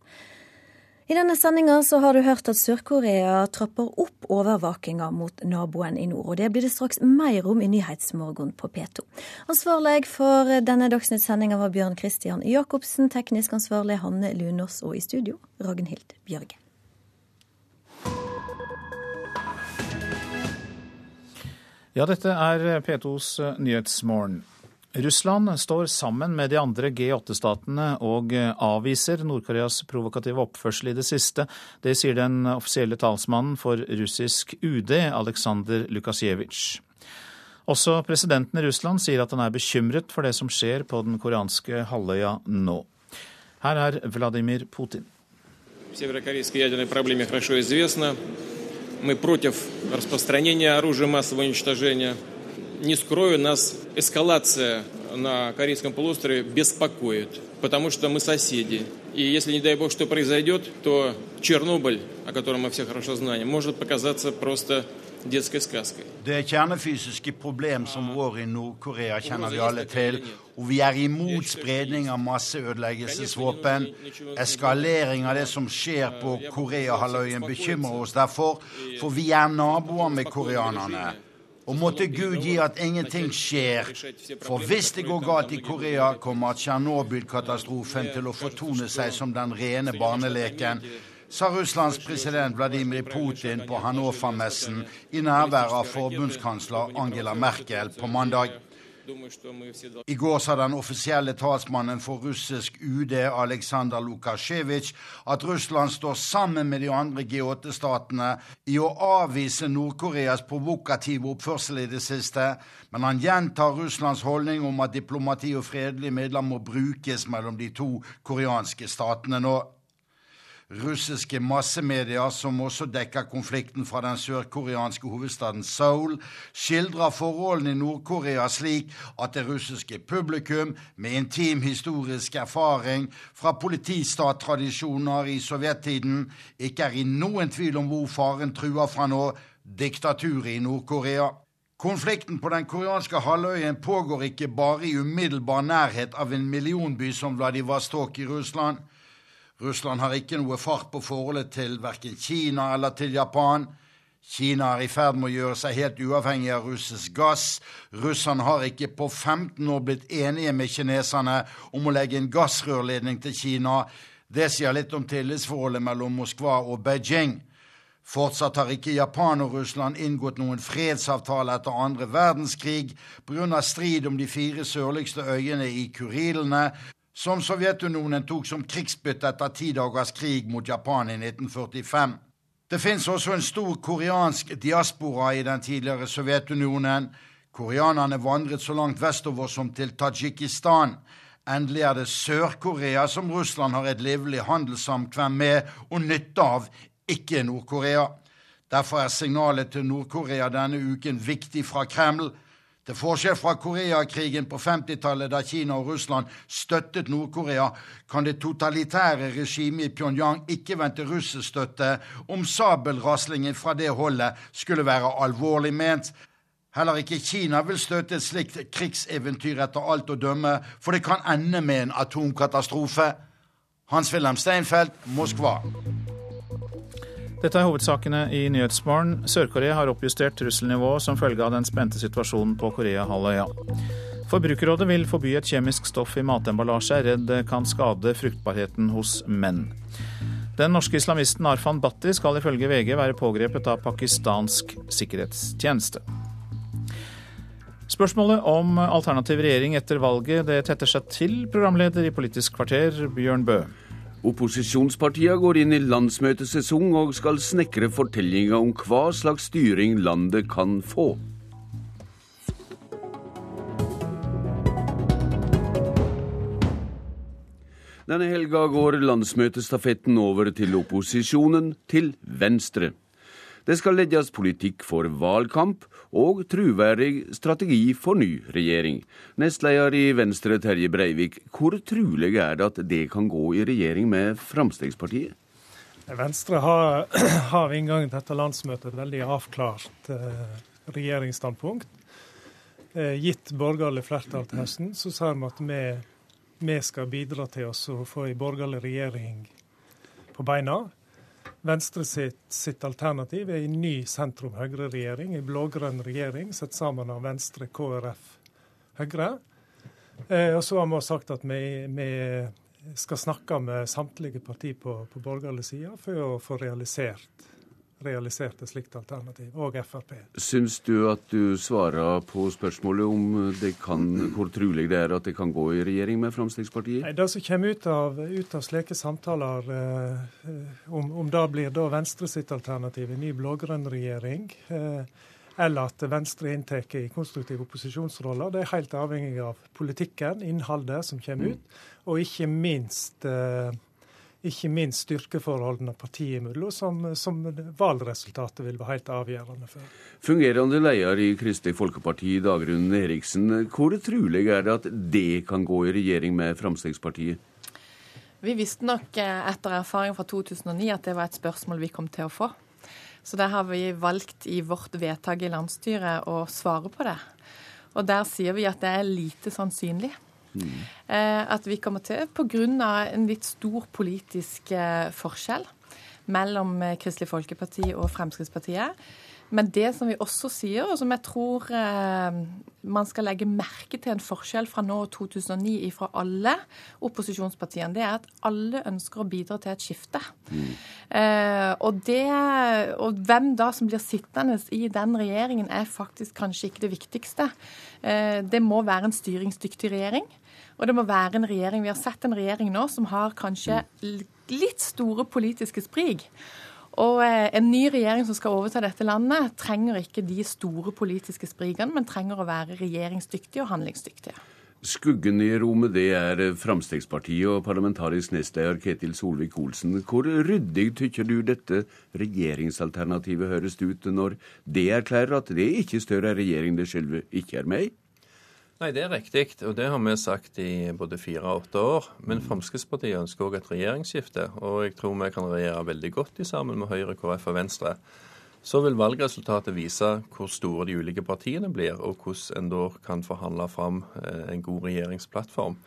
I denne sendinga har du hørt at Sør-Korea trapper opp overvåkinga mot naboen i nord. og Det blir det straks mer om i Nyhetsmorgen på P2. Ansvarlig for denne Dagsnytt-sendinga var Bjørn Christian Jacobsen, teknisk ansvarlig Hanne Lunås og i studio Ragnhild Bjørge. Ja, dette er P2s Nyhetsmorgen. Russland står sammen med de andre G8-statene og avviser Nord-Koreas provokative oppførsel i det siste. Det sier den offisielle talsmannen for russisk UD, Aleksandr Lukasjevitsj. Også presidenten i Russland sier at han er bekymret for det som skjer på den koreanske halvøya nå. Her er Vladimir Putin. Мы против распространения оружия массового уничтожения. Не скрою, нас эскалация на Корейском полуострове беспокоит, потому что мы соседи. И если, не дай бог, что произойдет, то Чернобыль, о котором мы все хорошо знаем, может показаться просто детской сказкой. Det kjernefysiske problem som rår i Nord-Korea, kjenner vi alle til. Og vi er imot spredning av masseødeleggelsesvåpen. Eskalering av det som skjer på Koreahalvøya bekymrer oss derfor, for vi er naboer med koreanerne. Og måtte Gud gi at ingenting skjer. For hvis det går galt i Korea, kommer Tsjernobyl-katastrofen til å fortone seg som den rene barneleken sa Russlands president Vladimir Putin på Hannover-messen i nærvær av forbundskansler Angela Merkel på mandag. I går sa den offisielle talsmannen for russisk UD, Aleksandr Lukasjevitsj, at Russland står sammen med de andre G8-statene i å avvise Nord-Koreas provokative oppførsel i det siste, men han gjentar Russlands holdning om at diplomati og fredelige midler må brukes mellom de to koreanske statene nå. Russiske massemedier, som også dekker konflikten fra den sørkoreanske hovedstaden Seoul, skildrer forholdene i Nord-Korea slik at det russiske publikum, med intim historisk erfaring fra politistattradisjoner i sovjettiden, ikke er i noen tvil om hvor faren truer fra nå diktaturet i Nord-Korea. Konflikten på den koreanske halvøyen pågår ikke bare i umiddelbar nærhet av en millionby som Vladivostok i Russland. Russland har ikke noe fart på forholdet til verken Kina eller til Japan. Kina er i ferd med å gjøre seg helt uavhengig av russisk gass. Russerne har ikke på 15 år blitt enige med kineserne om å legge en gassrørledning til Kina. Det sier litt om tillitsforholdet mellom Moskva og Beijing. Fortsatt har ikke Japan og Russland inngått noen fredsavtale etter andre verdenskrig pga. strid om de fire sørligste øyene i Kurilene, som Sovjetunionen tok som krigsbytte etter ti dagers krig mot Japan i 1945. Det fins også en stor koreansk diaspora i den tidligere Sovjetunionen. Koreanerne vandret så langt vestover som til Tadsjikistan. Endelig er det Sør-Korea som Russland har et livlig handelssamkvem med og nytte av, ikke Nord-Korea. Derfor er signalet til Nord-Korea denne uken viktig fra Kreml. Til forskjell fra Koreakrigen på 50-tallet, da Kina og Russland støttet Nord-Korea, kan det totalitære regimet i Pyongyang ikke vente russestøtte om sabelraslingen fra det holdet skulle være alvorlig ment. Heller ikke Kina vil støtte et slikt krigseventyr etter alt å dømme, for det kan ende med en atomkatastrofe. Hans-Wilhelm Steinfeld, Moskva. Dette er hovedsakene i Nyhetsmorgen. Sør-Korea har oppjustert trusselnivået som følge av den spente situasjonen på Korea-halvøya. Forbrukerrådet vil forby et kjemisk stoff i matemballasje, er redd det kan skade fruktbarheten hos menn. Den norske islamisten Arfan Bhatti skal ifølge VG være pågrepet av pakistansk sikkerhetstjeneste. Spørsmålet om alternativ regjering etter valget det tetter seg til, programleder i Politisk kvarter, Bjørn Bø. Opposisjonspartiene går inn i landsmøtesesong og skal snekre fortellinga om hva slags styring landet kan få. Denne helga går landsmøtestafetten over til opposisjonen, til Venstre. Det skal legges politikk for valgkamp og troverdig strategi for ny regjering. Nestleder i Venstre, Terje Breivik, hvor trolig er det at det kan gå i regjering med Fremskrittspartiet? Venstre har, har ved inngangen til dette landsmøtet et veldig avklart eh, regjeringsstandpunkt. Eh, gitt borgerlig flertall til høsten, så sier vi at vi, vi skal bidra til å få en borgerlig regjering på beina. Venstre sitt, sitt, alternativ er en ny sentrum-høyre-regjering, en blå-grønn regjering satt sammen av Venstre, KrF, Høyre. Eh, og så har vi sagt at vi, vi, skal snakke med samtlige partier på, på borgerlig side for å få realisert realisert et slikt alternativ, og Frp. Syns du at du svarer på spørsmålet om det kan, hvor trolig det er at det kan gå i regjering med Fremskrittspartiet? Nei, Det som kommer ut av, ut av slike samtaler, eh, om, om det blir da Venstre sitt alternativ, en ny blå-grønn regjering, eh, eller at Venstre inntar i konstruktive opposisjonsroller, det er helt avhengig av politikken, innholdet som kommer ut, og ikke minst eh, ikke minst styrkeforholdene partiet imellom, som, som, valgresultatet vil være helt avgjørende for. Fungerende leder i Kristelig Folkeparti, Dagrun Eriksen. Hvor trolig er det at det kan gå i regjering med Fremskrittspartiet? Vi visste nok eh, etter erfaring fra 2009 at det var et spørsmål vi kom til å få. Så der har vi valgt i vårt vedtak i landsstyret å svare på det. Og der sier vi at det er lite sannsynlig. Mm. At vi kommer til, pga. en litt stor politisk eh, forskjell mellom eh, Kristelig Folkeparti og Fremskrittspartiet. Men det som vi også sier, og som jeg tror eh, man skal legge merke til en forskjell fra nå og 2009 fra alle opposisjonspartiene, det er at alle ønsker å bidra til et skifte. Mm. Eh, og, det, og hvem da som blir sittende i den regjeringen, er faktisk kanskje ikke det viktigste. Eh, det må være en styringsdyktig regjering. Og det må være en regjering Vi har sett en regjering nå som har kanskje litt store politiske sprik. Og eh, en ny regjering som skal overta dette landet, trenger ikke de store politiske sprikene, men trenger å være regjeringsdyktige og handlingsdyktige. Skuggen i rommet, det er Frp og parlamentarisk nestleder Ketil Solvik-Olsen. Hvor ryddig tykker du dette regjeringsalternativet høres ut, når det erklærer at det ikke større regjering det selve ikke er med i? Nei, det er riktig, og det har vi sagt i både fire og åtte år. Men Fremskrittspartiet ønsker òg et regjeringsskifte, og jeg tror vi kan regjere veldig godt i sammen med Høyre, KrF og Venstre. Så vil valgresultatet vise hvor store de ulike partiene blir, og hvordan en da kan forhandle fram eh, en god regjeringsplattform.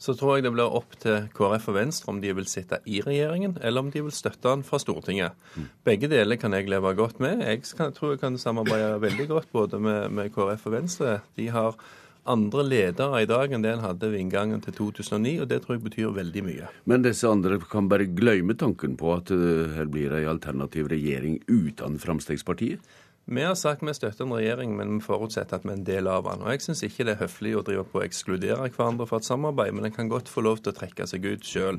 Så tror jeg det blir opp til KrF og Venstre om de vil sitte i regjeringen, eller om de vil støtte den fra Stortinget. Begge deler kan jeg leve godt med. Jeg tror jeg kan samarbeide veldig godt både med, med KrF og Venstre. De har andre ledere i dag enn det en hadde ved inngangen til 2009, og det tror jeg betyr veldig mye. Men disse andre kan bare glemme tanken på at uh, her blir ei alternativ regjering uten Frp? Vi har sagt vi støtter en regjering, men vi forutsetter at vi er en del av den. Og Jeg syns ikke det er høflig å drive på å ekskludere hverandre fra et samarbeid, men en kan godt få lov til å trekke seg ut sjøl.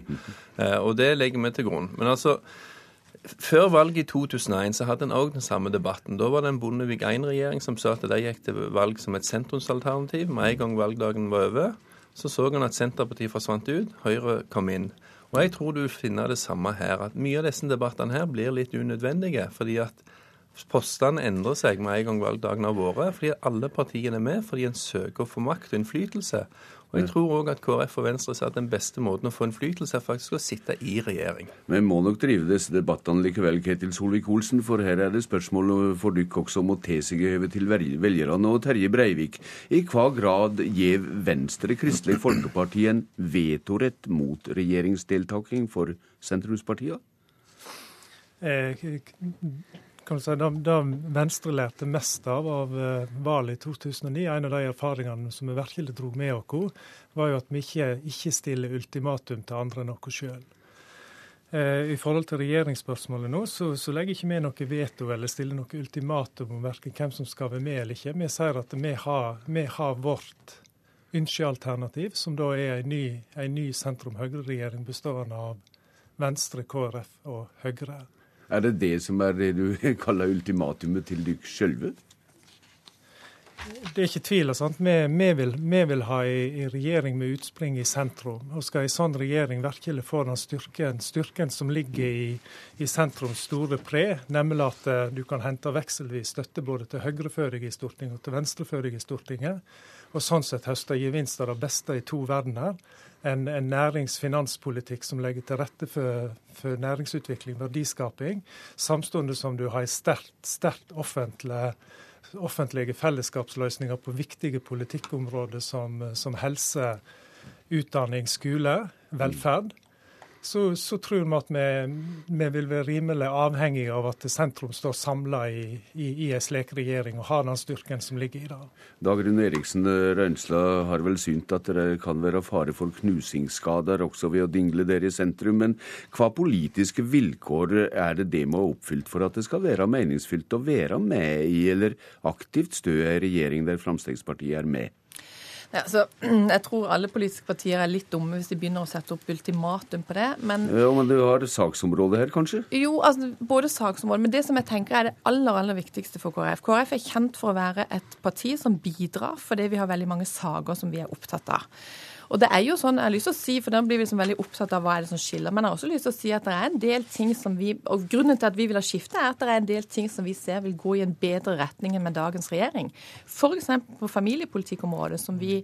Uh, og det legger vi til grunn. Men altså, før valget i 2001 så hadde en òg den samme debatten. Da var det en Bondevik I-regjering som sa at de gikk til valg som et sentrumsalternativ. Med en gang valgdagen var over, så så han at Senterpartiet forsvant ut, Høyre kom inn. Og jeg tror du finner det samme her. At mye av disse debattene her blir litt unødvendige. fordi at postene endrer seg med en gang valgdagen har vært. Fordi alle partiene er med, fordi en søker å få makt og innflytelse. Og jeg tror òg at KrF og Venstre sier at den beste måten å få innflytelse er faktisk å sitte i regjering. Vi må nok drive disse debattene likevel, Ketil Solvik-Olsen, for her er det spørsmål for dere også om å te seg over til velgerne. Og Terje Breivik, i hva grad gir Venstre Kristelig Folkeparti en vetorett mot regjeringsdeltaking for sentrumspartiene? Eh, kan du si, det, det Venstre lærte mest av av uh, valget i 2009, en av de erfaringene som vi virkelig dro med oss, var jo at vi ikke, ikke stiller ultimatum til andre enn oss sjøl. Eh, I forhold til regjeringsspørsmålet nå, så, så legger ikke vi noe veto eller stiller noe ultimatum om verken hvem som skal være med eller ikke. Vi sier at vi har, vi har vårt ønskealternativ, som da er en ny, ny sentrum-høyre-regjering bestående av Venstre, KrF og Høyre. Er det det som er det du kaller ultimatumet til dere sjølve? Det er ikke tvil. Sant? Vi, vi, vil, vi vil ha en regjering med utspring i sentrum. Og skal en sånn regjering virkelig få den styrken, styrken som ligger i, i sentrums store pre, nemlig at uh, du kan hente vekselvis støtte både til høyreføring i Stortinget og til venstreføring i Stortinget, og sånn sett høste gevinst av det beste i to verdener, en, en næringsfinanspolitikk som legger til rette for, for næringsutvikling, verdiskaping, samtidig som du har sterkt, sterkt offentlig, offentlige fellesskapsløsninger på viktige politikkområder som, som helse, utdanning, skole, velferd. Så, så, tror vi at vi, vi, vil være rimelig avhengige av at sentrum står samla i, i, i en slik regjering og har den styrken som ligger i det. Dag Rune Eriksen Rønsla har vel synt at det kan være fare for knusingsskader også ved å dingle dere i sentrum. Men hva politiske vilkår er det det må ha oppfylt for at det skal være meningsfylt å være med i, eller aktivt stø ei regjering der Fremskrittspartiet er med? Ja, så, jeg tror alle politiske partier er litt dumme hvis de begynner å sette opp ultimatum på det. Men, ja, men du har saksområdet her, kanskje? Jo, altså, både saksområdet. Men det som jeg tenker er det aller aller viktigste for KrF. KrF er kjent for å være et parti som bidrar fordi vi har veldig mange saker som vi er opptatt av. Og det er jo sånn, jeg har lyst til å si, for da blir vi liksom veldig opptatt av hva er det som skiller, men jeg har også lyst til å si at det er en del ting som vi Og grunnen til at vi vil ha skifte, er at det er en del ting som vi ser vil gå i en bedre retning enn med dagens regjering. F.eks. på familiepolitikkområdet, som vi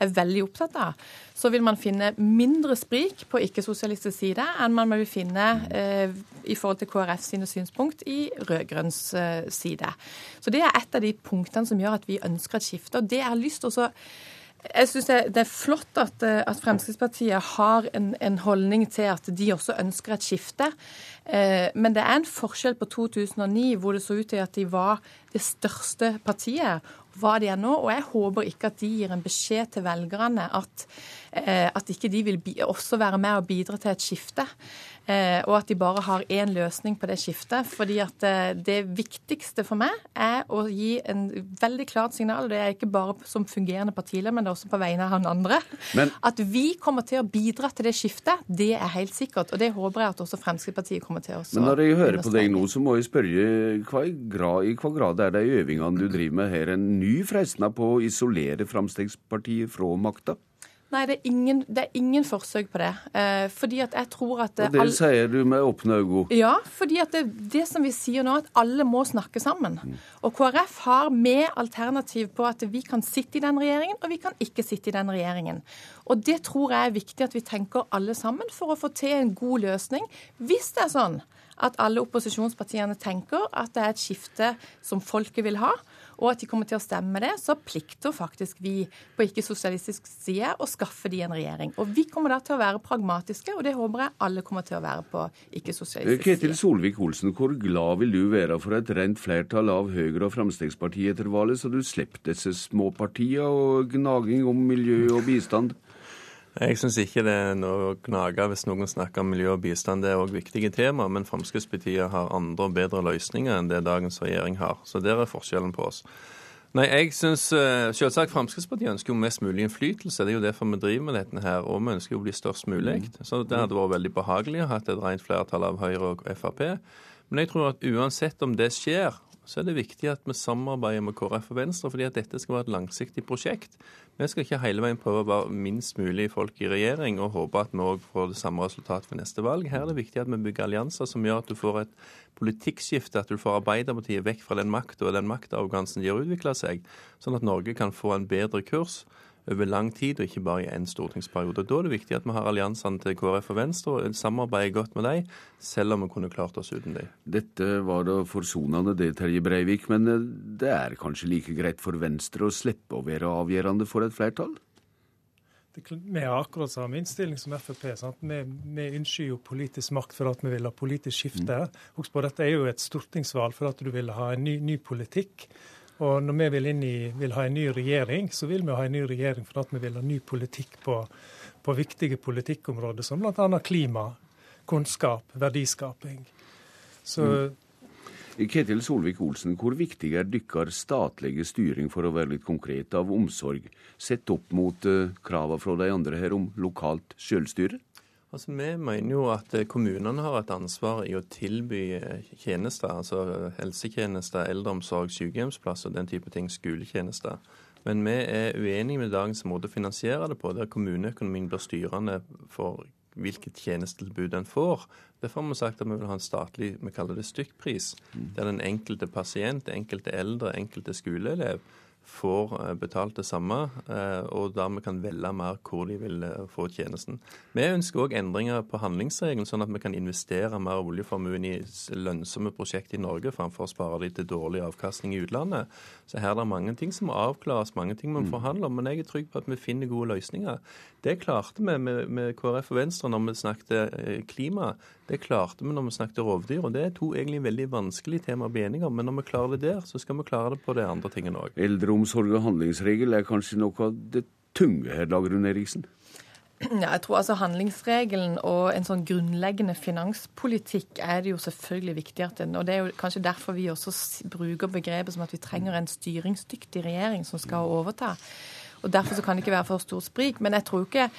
er veldig opptatt av. Så vil man finne mindre sprik på ikke-sosialistisk side enn man vil finne eh, i forhold til KrF sine synspunkt i rød-grønns eh, side. Så det er et av de punktene som gjør at vi ønsker et skifte. Og det jeg har lyst til å jeg syns det, er flott at, eh, at Fremskrittspartiet har en, en, holdning til at de også ønsker et skifte. Eh, men det er en forskjell på 2009, hvor det så ut til at de var det største partiet, hva de er nå. Og jeg håper ikke at de gir en beskjed til velgerne at, eh, at ikke de vil også være med og bidra til et skifte. Eh, og at de bare har én løsning på det skiftet. fordi at eh, det viktigste for meg er å gi en veldig klart signal, det er ikke bare som fungerende partileder, men det er også på vegne av han andre, men, at vi kommer til å bidra til det skiftet. Det er helt sikkert. Og det håper jeg at også Fremskrittspartiet kommer til å Men når jeg hører på deg nå, så må jeg spørre hva i, grad, i hva grad er de øvingene du driver med her, en ny frestende på å isolere Fremskrittspartiet fra makta? Nei, det er, ingen, det er ingen, forsøk på det. Eh, fordi at jeg tror at Og Det all... sier du med åpne øyne? Ja, fordi at det, det, som vi sier nå, at alle må snakke sammen. Mm. Og KrF har med alternativ på at vi kan sitte i den regjeringen, og vi kan ikke sitte i den regjeringen. Og det tror jeg er viktig at vi tenker alle sammen for å få til en god løsning. Hvis det er sånn at alle opposisjonspartiene tenker at det er et skifte som folket vil ha, og at de kommer til å stemme det, så plikter faktisk vi på ikke-sosialistisk side å skaffe de en regjering. Og vi kommer da til å være pragmatiske, og det håper jeg alle kommer til å være på ikke-sosialistisk side. Ketil Solvik-Olsen, hvor glad vil du være for et rent flertall av Høyre og Fremskrittspartiet etter valget, så du slipper disse småpartiene og gnaging om miljø og bistand? Jeg syns ikke det er noe å gnage hvis noen snakker om miljø og bistand. Det er òg viktige tema, men Fremskrittspartiet har andre og bedre løsninger enn det dagens regjering har. Så der er forskjellen på oss. Nei, jeg synes eh, selvsagt Fremskrittspartiet ønsker jo mest mulig innflytelse. Det er jo derfor vi driver med dette her, og vi ønsker jo å bli størst mulig. Mm. Så det hadde vært veldig behagelig å ha et rent flertall av Høyre og Frp. Men jeg tror at uansett om det skjer, så er det viktig at vi samarbeider med KrF og Venstre, fordi at dette skal være et langsiktig prosjekt. Vi skal ikke hele veien prøve å være minst mulig folk i regjering og håpe at vi òg får det samme resultatet ved neste valg. Her er det viktig at vi bygger allianser som gjør at du får et politikkskifte, at du får Arbeiderpartiet vekk fra den makta og den maktarrogansen de har utvikla seg, sånn at Norge kan få en bedre kurs over lang tid, og ikke bare i én stortingsperiode. Da er det viktig at vi har alliansene til KrF og Venstre og samarbeider godt med dem, selv om vi kunne klart oss uten dem. Dette var da forsonende det, Terje Breivik, men eh, det er kanskje like greit for Venstre å slippe å være avgjørende for et flertall? Vi har akkurat samme innstilling som Frp. Vi, vi, ønsker jo politisk makt for at vi vil ha politisk skifte. Mm. Husk på, Dette er jo et stortingsvalg for at du vil ha en ny, ny politikk. Og når vi vil, i, vil, ha en ny regjering, så vil vi ha en ny regjering for at vi vil ha ny politikk på, på viktige politikkområder, som bl.a. klima, kunnskap, verdiskaping. Så mm. Ketil Solvik-Olsen, hvor viktig er deres statlige styring, for å være litt konkret, av omsorg, sett opp mot uh, kravene fra de andre her om lokalt selvstyre? Altså, Vi mener jo at eh, kommunene har et ansvar i å tilby eh, tjenester, altså eh, helsetjenester, eldreomsorg, sykehjemsplasser, den type ting, skoletjenester. Men vi er uenige med dagens måte å finansiere det på, der kommuneøkonomien blir styrende for hvilket tjenestetilbud den får. Derfor har vi sagt at vi vil ha en statlig vi kaller det stykkpris, der den enkelte pasient, enkelte eldre, enkelte skoleelev får eh, betalt det samme, eh, og dermed kan velge mer hvor de vil eh, få tjenesten. Vi ønsker òg endringer på handlingsregelen, sånn at vi kan investere mer av oljeformuen i lønnsomme prosjekter i Norge, framfor å spare de til dårlig avkastning i utlandet. Så her er det mange ting som må avklares, mange ting vi må mm. forhandle om. Men jeg er trygg på at vi finner gode løsninger. Det klarte vi med, med KrF og Venstre når vi snakket klima. Det klarte vi når vi snakket rovdyr. og Det er to egentlig veldig vanskelige temaer å bli enige om. Men når vi klarer det der, så skal vi klare det på de andre tingene òg. Eldreomsorg og handlingsregel er kanskje noe av det tunge her, Dagrun Eriksen? Ja, jeg tror altså Handlingsregelen og en sånn grunnleggende finanspolitikk er det jo selvfølgelig viktig at den, og Det er jo kanskje derfor vi også bruker begrepet som at vi trenger en styringsdyktig regjering som skal overta. Og Derfor så kan det ikke være for stort sprik. Men jeg tror ikke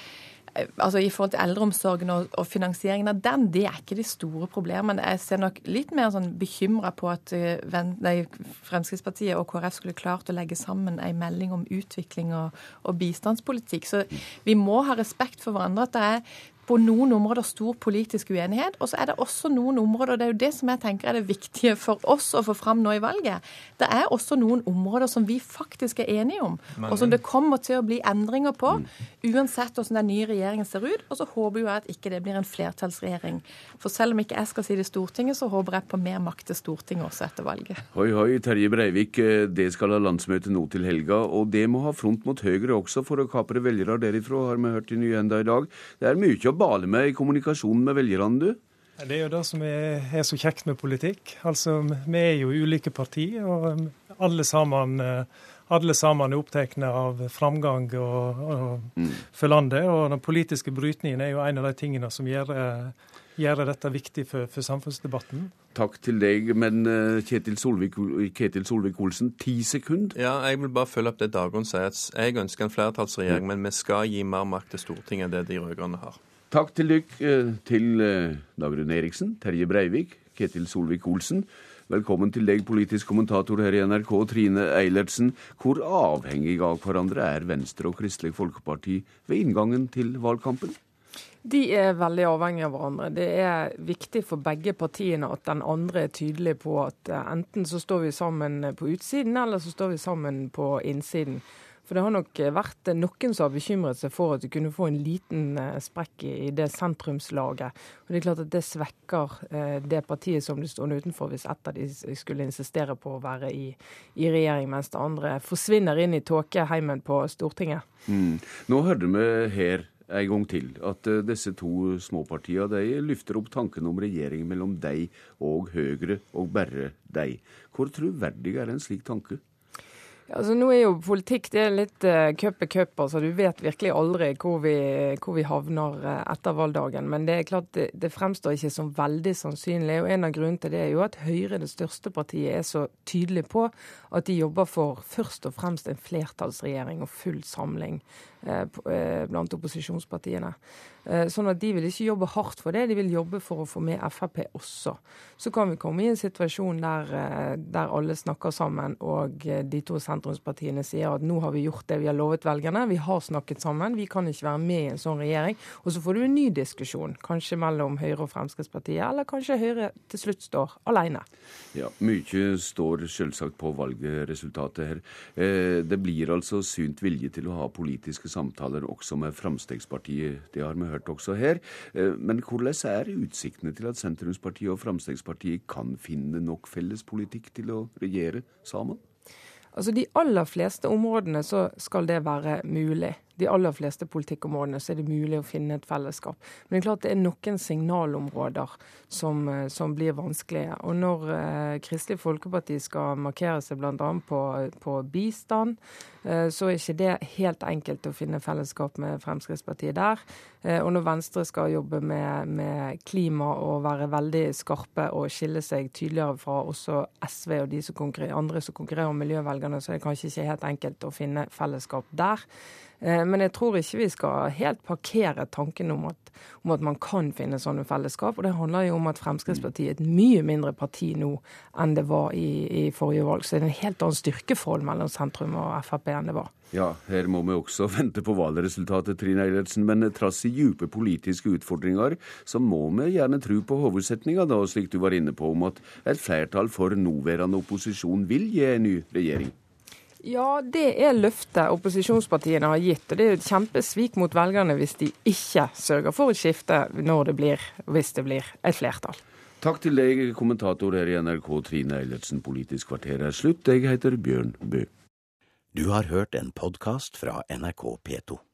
altså I forhold til eldreomsorgen og, og, finansieringen av den, det er ikke de store problemene. Jeg ser nok litt mer sånn bekymra på at uh, nei, Fremskrittspartiet og KrF skulle klart å legge sammen en melding om utvikling og, og bistandspolitikk. Så vi må ha respekt for hverandre. At det er på noen områder stor politisk uenighet. Og så er det også noen områder, og det er jo det som jeg tenker er det viktige for oss å få fram nå i valget. Det er også noen områder som vi faktisk er enige om, og som det kommer til å bli endringer på. Uansett hvordan den nye regjeringen ser ut. Og så håper jo jeg at ikke det blir en flertallsregjering. For selv om ikke jeg skal si det i Stortinget, så håper jeg på mer makt til Stortinget også etter valget. Hoi, hoi, Terje Breivik. Det skal ha landsmøte nå til helga, og det må ha front mot Høyre også for å kapre velgere derifra, har vi hørt i Nyhenda i dag. Det er mye å bale med i kommunikasjonen med velgerne, du? Det er jo det som er, er, så kjekt med politikk. Altså, Vi er jo ulike partier, og alle sammen, alle sammen er opptatt av framgang og, og, mm. for landet. Og den politiske brytningen er jo en av de tingene som gjør, gjør dette viktig for, for, samfunnsdebatten. Takk til deg, men Kjetil Solvik-Olsen, ti sekunder? Ja, jeg vil bare følge opp det Dagrun sier. Jeg ønsker en flertallsregjering, mm. men vi skal gi mer makt til Stortinget enn det de rød-grønne har. Takk til dykk eh, til eh, Dagrun Eriksen, Terje Breivik, Ketil Solvik-Olsen. Velkommen til deg, politisk kommentator her i NRK, Trine Eilertsen. Hvor avhengige av hverandre er Venstre og Kristelig Folkeparti ved inngangen til valgkampen? De er veldig avhengige av hverandre. Det er viktig for begge partiene at den andre er tydelig på at eh, enten så står vi sammen på utsiden, eller så står vi sammen på innsiden. For det har nok vært noen som har bekymret seg for at du kunne få en liten eh, sprekk i det sentrumslaget. Og det er klart at det svekker eh, det partiet som blir stående utenfor, hvis ett av de skulle insistere på å være i, i regjering, mens det andre forsvinner inn i tåkeheimen på Stortinget. Mm. Nå hørte vi her en gang til at disse to småpartiene de løfter opp tanken om regjering mellom deg og Høyre, og bare deg. Hvor troverdig er en slik tanke? Altså, nå er jo politikk det er litt uh, cup er cup. Altså, du vet virkelig aldri hvor vi, hvor vi havner uh, etter valgdagen. Men det er klart det, det, fremstår ikke som veldig sannsynlig. og En av grunnene til det er jo at Høyre, det største partiet, er så tydelig på at de jobber for først og fremst en flertallsregjering og full samling blant opposisjonspartiene. Eh, sånn at de vil ikke jobbe hardt for det, de vil jobbe for å få med Frp også. Så kan vi komme i en situasjon der, eh, der alle snakker sammen og eh, de to sentrumspartiene sier at nå har vi gjort det vi har lovet velgerne, vi har snakket sammen, vi kan ikke være med i en sånn regjering. Og så får du en ny diskusjon, kanskje mellom Høyre og Fremskrittspartiet, eller kanskje Høyre til slutt står alene. Ja, mye står selvsagt på valgresultatet her. Det blir altså synt vilje til å ha politiske samtaler også med Fremskrittspartiet. Det har vi hørt også her. Eh, men hvordan er utsiktene til at sentrumspartiet og Fremskrittspartiet kan finne nok felles politikk til å regjere sammen? Altså De aller fleste områdene så skal det være mulig de aller fleste politikkområdene så er det mulig å finne et fellesskap. Men det er klart det er noen signalområder som, eh, som blir vanskelige. Og når eh, Kristelig Folkeparti skal markere seg bl.a. På, på bistand, eh, så er ikke det helt enkelt å finne fellesskap med Fremskrittspartiet der. Eh, og når Venstre skal jobbe med, med, klima og være veldig skarpe og skille seg tydeligere fra også SV og de som andre som konkurrerer om miljøvelgerne, så er det kanskje ikke helt enkelt å finne fellesskap der. Eh, men jeg tror ikke vi skal helt parkere tanken om at, om at, man kan finne sånne fellesskap. Og det handler jo om at Fremskrittspartiet er et mye mindre parti nå enn det var i, i forrige valg. Så det er en helt annen styrkeforhold mellom sentrum og Frp enn det var. Ja, her må vi også vente på valgresultatet, Trine Eilertsen. Men trass i dype politiske utfordringer, så må vi gjerne tro på hovedsetninga, da, slik du var inne på, om at et flertall for nåværende opposisjon vil gi en ny regjering. Ja, det er løftet opposisjonspartiene har gitt. Og det er et kjempesvik mot velgerne hvis de ikke sørger for et skifte når det blir, hvis det blir et flertall. Takk til deg, kommentator her i NRK, Trine Eilertsen. Politisk kvarter er slutt. Jeg heter Bjørn Bø. Du har hørt en podkast fra NRK P2.